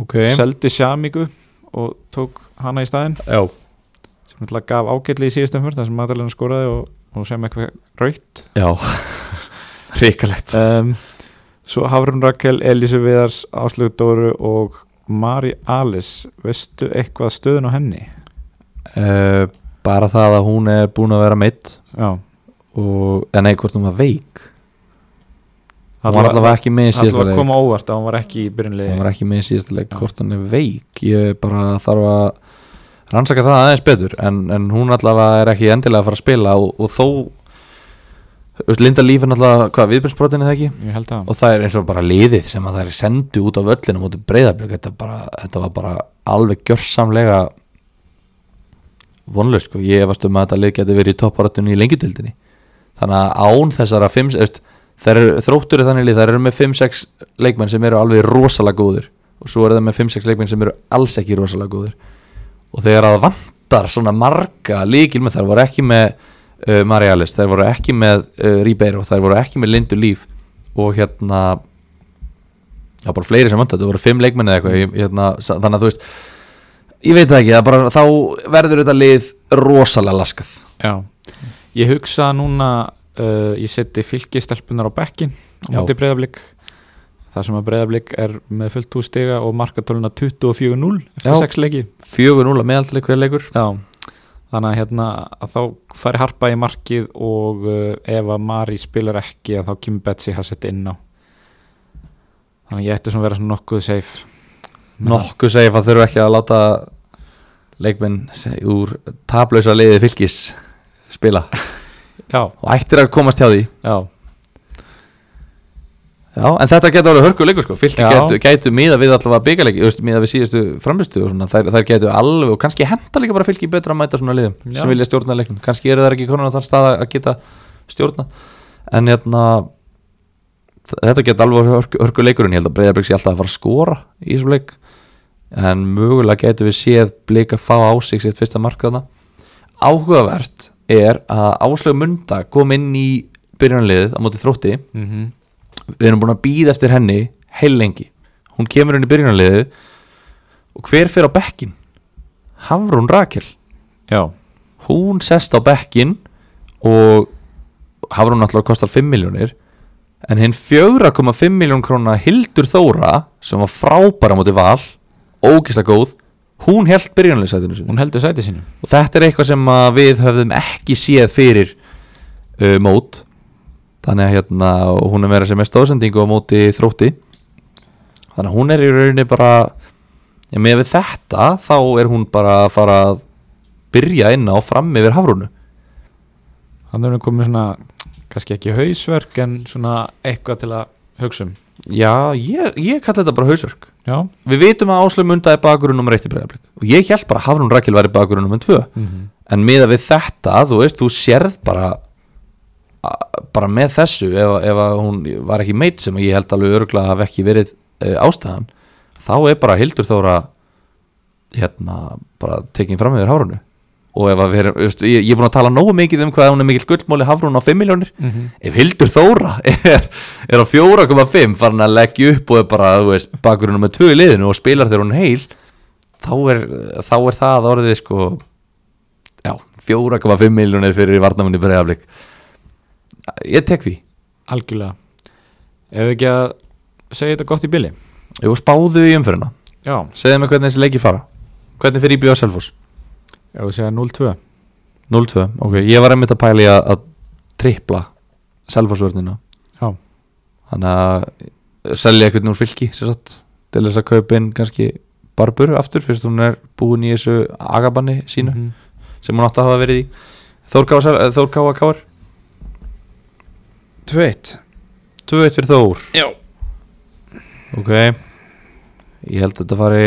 ok. Seldi Sjámiku og tók hana í staðinn. Já. Sem náttúrulega gaf ágætli í síðustu umferð þar sem Magdalena skoraði og, og sem eitthvað raukt Já, ríkalegt um, Svo Hafrún Rakel, Elísu Viðars, Áslögu Dóru og Mari Alice Veistu eitthvað stöðun á henni? Uh, Bara það að hún er búin að vera meitt En nei, hvort hún var veik. Hún var Allavega- allavega ekki með í síðasta leik. koma óvart að hún var ekki í byrjunliði Hún var ekki með í síðasta leik. Hvort hún er veik. Ég bara þarf að rannsaka það aðeins betur En, en hún allavega er ekki endilega að fara að spila Og, og þó Linda Líf er náttúrulega, hvað, viðbjörnsbrotinu það ekki? Ég held að og það er eins og bara liðið sem að það er sendu út á völlinu mútið breyðablík þetta, þetta var bara alveg gjörsamlega vonlaust sko, ég efast um að þetta lið geti verið í topparattunni í lengjudildinni þannig að án þessara 5 þær eru þróttur í þannig lið, þær eru með 5-6 leikmenn sem eru alveg rosalega góðir. Og svo eru það með 5-6 leikmenn sem eru alls ekki rosalega góðir. Og þegar að vantar svona marga líkil með þær voru ekki með uh, Marialis, þær voru ekki með uh, Ribeiro, þær voru ekki með Lindu Líf og hérna já bara fleiri sem vantar, þetta voru fimm leikmenni eða eitthvað hérna, þannig að þú veist ég veit ekki, það bara, þá verður þetta lið rosalega laskað. Já. Ég hugsa núna uh, ég seti fylgistelpunar á bekkin á móti breyðablík það sem að breyðablík er með fullt úr stiga og markatóluna 24-0 eftir Já. 6 leiki. 4-0 að meðaltali hver leikur. Já, þannig að hérna að þá fari harpa í markið og uh, ef að Mari spilar ekki að þá kemur Betsy Hassett inn á. Þannig að ég ætti að vera svona nokkuð safe. Nokkuð segif að þurfa ekki að láta leikmenn úr tablausa liði fylgis spila. Já, og ættir að komast hjá því. Já, Já, en þetta getur alveg hörku leikur sko. Gætu, gætu miða við allavega byggarleiki Miða við síðustu framistu og svona. Þær, þær gætu alveg og kannski henda líka bara fylki betur að mæta svona liðum Já. sem vilja stjórna leiknum. Kannski eru þær ekki konar á þann stað að geta stjórna En hérna Þetta getur alveg hörku, hörku leikur En ég held að Breiðarbygg sé alltaf að fara að skora í þessum leik en mögulega getur við séð blika fá á sig sitt fyrsta markaðna áhugavert er að Áslögu Munda kom inn í byrjunarliðið á móti þrótti. Mm -hmm. við erum búin að býða eftir henni heil lengi. Hún kemur inn í byrjunarliðið. Og hver fyrir á bekkin Hafrún Rakel. Já, hún sest á bekkin og Hafrún náttúrulega kostar 5 miljónir en hinn 4,5 miljón króna Hildur Þóra sem var frábæra móti val ógislega góð. Hún held byrjunarliðsætinu sinu hún heldur sæti sínu. Og þetta er eitthvað sem að við höfðum ekki séð fyrir uh, mót. Þannig að hérna hún er verið sem er stóðsendingu á móti þrótti. Þannig að hún er í rauninni bara já, með við þetta þá er hún bara að fara að byrja inn á fram yfir hafrúnu. Þannig er komið svona, kannski ekki hausverk en svona eitthvað til að hugsa um já, ég, ég kalli þetta bara hausverk. Já, við vitum að Áslöf Munda er bakurinn nummer 1 í bregðarblik og ég held bara að Hafrún Rækil væri bakurinn nummer 2 mm -hmm. en miða við þetta, þú veist, þú sérð bara bara með þessu ef, ef að hún var ekki meitt sem ég held alveg örgulega hafi ekki verið e, ástæðan, þá er bara Hildur Þóra hérna, bara tekin fram yfir hárunu og ef að veist, ég, ég er búin að tala nógu mikið um hvað hún er mikil gullmóli hafrún á 5 miljónir ef Hildur Þóra er, er á 4,5 farin að leggja upp og er bara, þú veist, bakurinn með 2 í liðinu og spilar þegar hún heil þá er, þá er það orðið sko já, 4,5 miljónir fyrir varnamunni bregðaflik ég tek því. Algjörlega. Ef ekki að segja þetta gott í bili? Ég var spáðu í umfyrirna, segðu mig hvernig þessi leiki fara. Hvernig fyrir íbjöð á Ef við segja 0-2 0-2, ok, ég var einmitt að pæli að, að tripla Selfossvörnina. Já, þannig að selja eitthvað úr fylki sem sagt, til þess að kaupa inn kannski barbur aftur fyrst hún er búin í þessu agabanni sínu Mhm. sem hún átti að hafa verið í. Þórkáa Káar. 2-1 2-1 fyrir Þór. Já. Ok. Ég held að þetta fari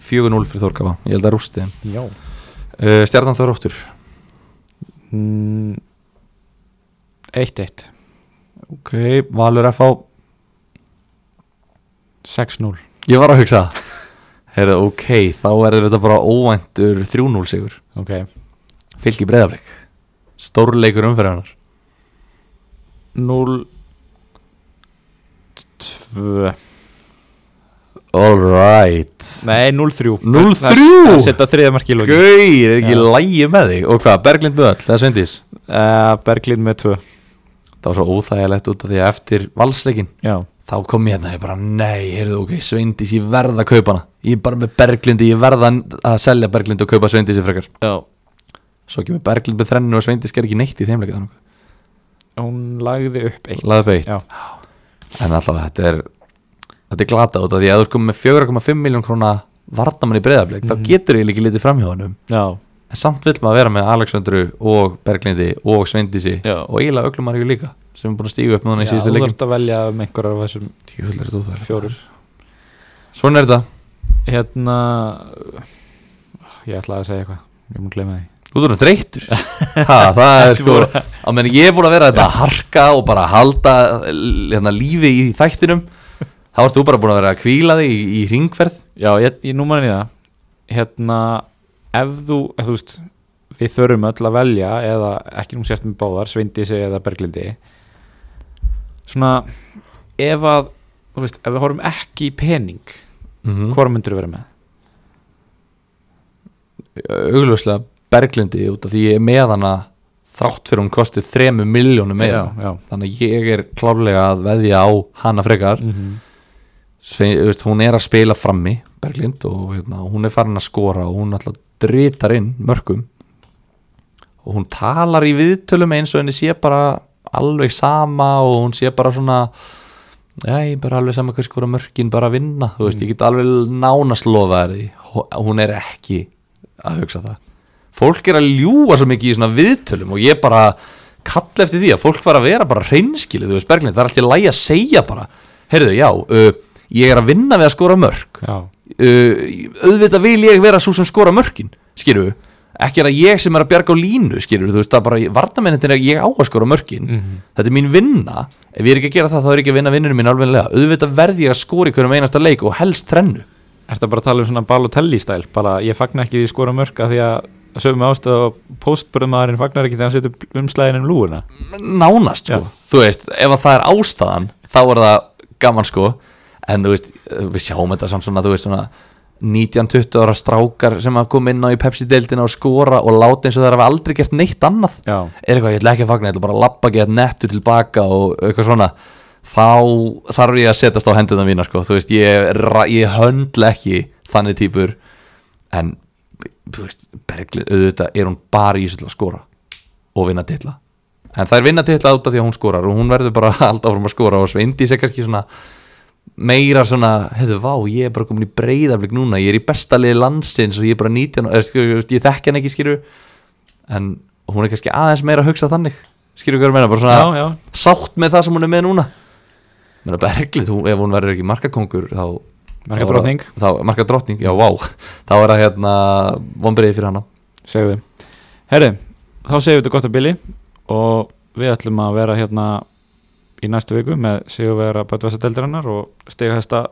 4-0 fyrir Þórkáa ég held að rústi Já uh, Stjarnan Þór áttur Mm, 1-1 ok, Valur FH 6-0 ég var að hugsa Heyrðu, ok, þá er þetta bara óvæntur 3-0 sigur. Ok, fylgi breyðaflik stórleikur umferðarnar 0 2 alright Nei, 0-3 0-3? Það setja þriða marki í lokin. Gauir, er ekki lægi með þig? Og hvað, Berglind Böll, það er Sveindís? Uh, Berglind með 2 Það var svo óþægilegt út af því að eftir valsleikin Já, Þá kom ég hérna, ég bara, nei, heyrðu, ok, Sveindís, ég verð að kaupa hana. Ég er bara með Berglindi, ég verð að selja Berglind og kaupa Sveindísi frekar. Já. Svo kemur Berglind með þrennu og Sveindís ger ekki neitt í þeimleika hún lagði upp 1 Laði beitt Já, En alltaf, þetta er Þetta er glata út af því að þú komið með 4,5 miljón króna varnamann í breyðafleik Þá Mhm. getur ég ekki litið já, En samt vill maður vera með Alexandru og Berglindi og Sveindísi Já. og eiginlega öllum líka sem er búin að stíga upp núna í já síðustu þú leikin þarfst að velja um einhverjar af þessum er óþægilegt. fjórir. Svona er þetta. Hérna Ég ætlaði að segja eitthvað Ég mun gleyma því. Þú erum þreyttur. Ha, Það er sko ég er búin að vera þetta að harka og bara halda hérna, lífi í þættinum þá ert þú bara búin að vera að kvíla þig í, í ringferð Já, ég, ég nú manni það. Hérna Ef þú, ef þú veist Við þurfum öll að velja Eða ekki nú sért með báðar Sveindísi eða Berglindi. Svona Ef að Þú veist, ef við horfum ekki í pening mm Hvora myndir vera með? augljóslega Berglindi út af því ég er með hana þrátt fyrir hún kostið þremu miljónum meira. Já, já. Þannig ég er klárlega að veðja á hana frekar. Mm -hmm. Hún er að spila frammi Berglind og hérna, hún er farin að skora og hún alltaf dritar inn mörgum og hún talar í viðtölum eins og henni sé bara alveg sama og hún sé bara svona ég er bara alveg sama hvað skora mörkin bara að vinna, þú veist, ég get alveg nánast lofa þér því, Hó- hún er ekki að hugsa það. Fólk er að ljúga svo mikið í svona viðtölum og ég bara kalla eftir því að fólk var að vera bara hreinskilið, þú veist, Berglind, það er alltaf lægi að segja bara, heyrðu, já, uh, ég er að vinna við að skora mörk. Já, uh, auðvitað vil ég vera svo sem skora mörkin skilur við, ekki er að ég sem er að bjarga á línu við, þú veist er bara varnamennin er að ég á að skora mörkin. Mhm. þetta er mín vinna, ef ég er ekki að gera það þá er ekki að vinna vinnunum mín alveg auðvitað verð ég að skora í hverjum einasta leik og helst þrennu. Er þetta bara að tala um svona Balotelli stæl bara ég fagna ekki því skora mörka því að sögum ástöð og postbröðmaðurinn fagnar ekki þegar hann setur umslæðin um lúuna nánast sko. Já. þú veist, ef að það er ástæðan þá er það gaman sko en þú veist, við sjáum þetta samt svona þú veist svona 19-20 ára strákar sem að koma inn á í Pepsi-deildina og skora og láta eins og það hafa aldrei gert neitt annað. Já, er eitthvað, ég ætla ekki að fagna, ég ætla bara að lappa geta nettu tilbaka og eitthvað svona. Þá þarf ég að setjast á henduna mína sko, þú veist, ég, ég höndla ekki þannig típur en, þú veist, Berglið auðvitað er hún bara í til að skora og vinna titla. En það er vinna titla út af því að hún skorar og hún verður bara alltaf áfram að skora og Sveindi sé kannski svona meira svona, hefðu, vá, ég er bara komin í breyðaflik núna, ég er í besta liði landsins og ég er bara 19, er, skilur, ég þekki hann ekki skilur en hún er kannski aðeins meira að hugsa þannig skilur hvað ég meina, bara svona já, já. sátt með það sem hún er með núna. Menna, Berglið, hún, ef hún verður ekki markakongur þá Marka þá- drottning, þá, marka drottning, já, vá. Þá er það hérna vonbreiði fyrir hana. Segðu Herri, þá segjum við þetta gott að bili og við ætlum að vera hérna í næstu viku með sigurvera Böttvæsadeldarinnar og stiga þesta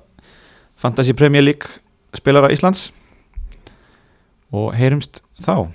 Fantasy Premier League spilara Íslands. Og heyrumst þá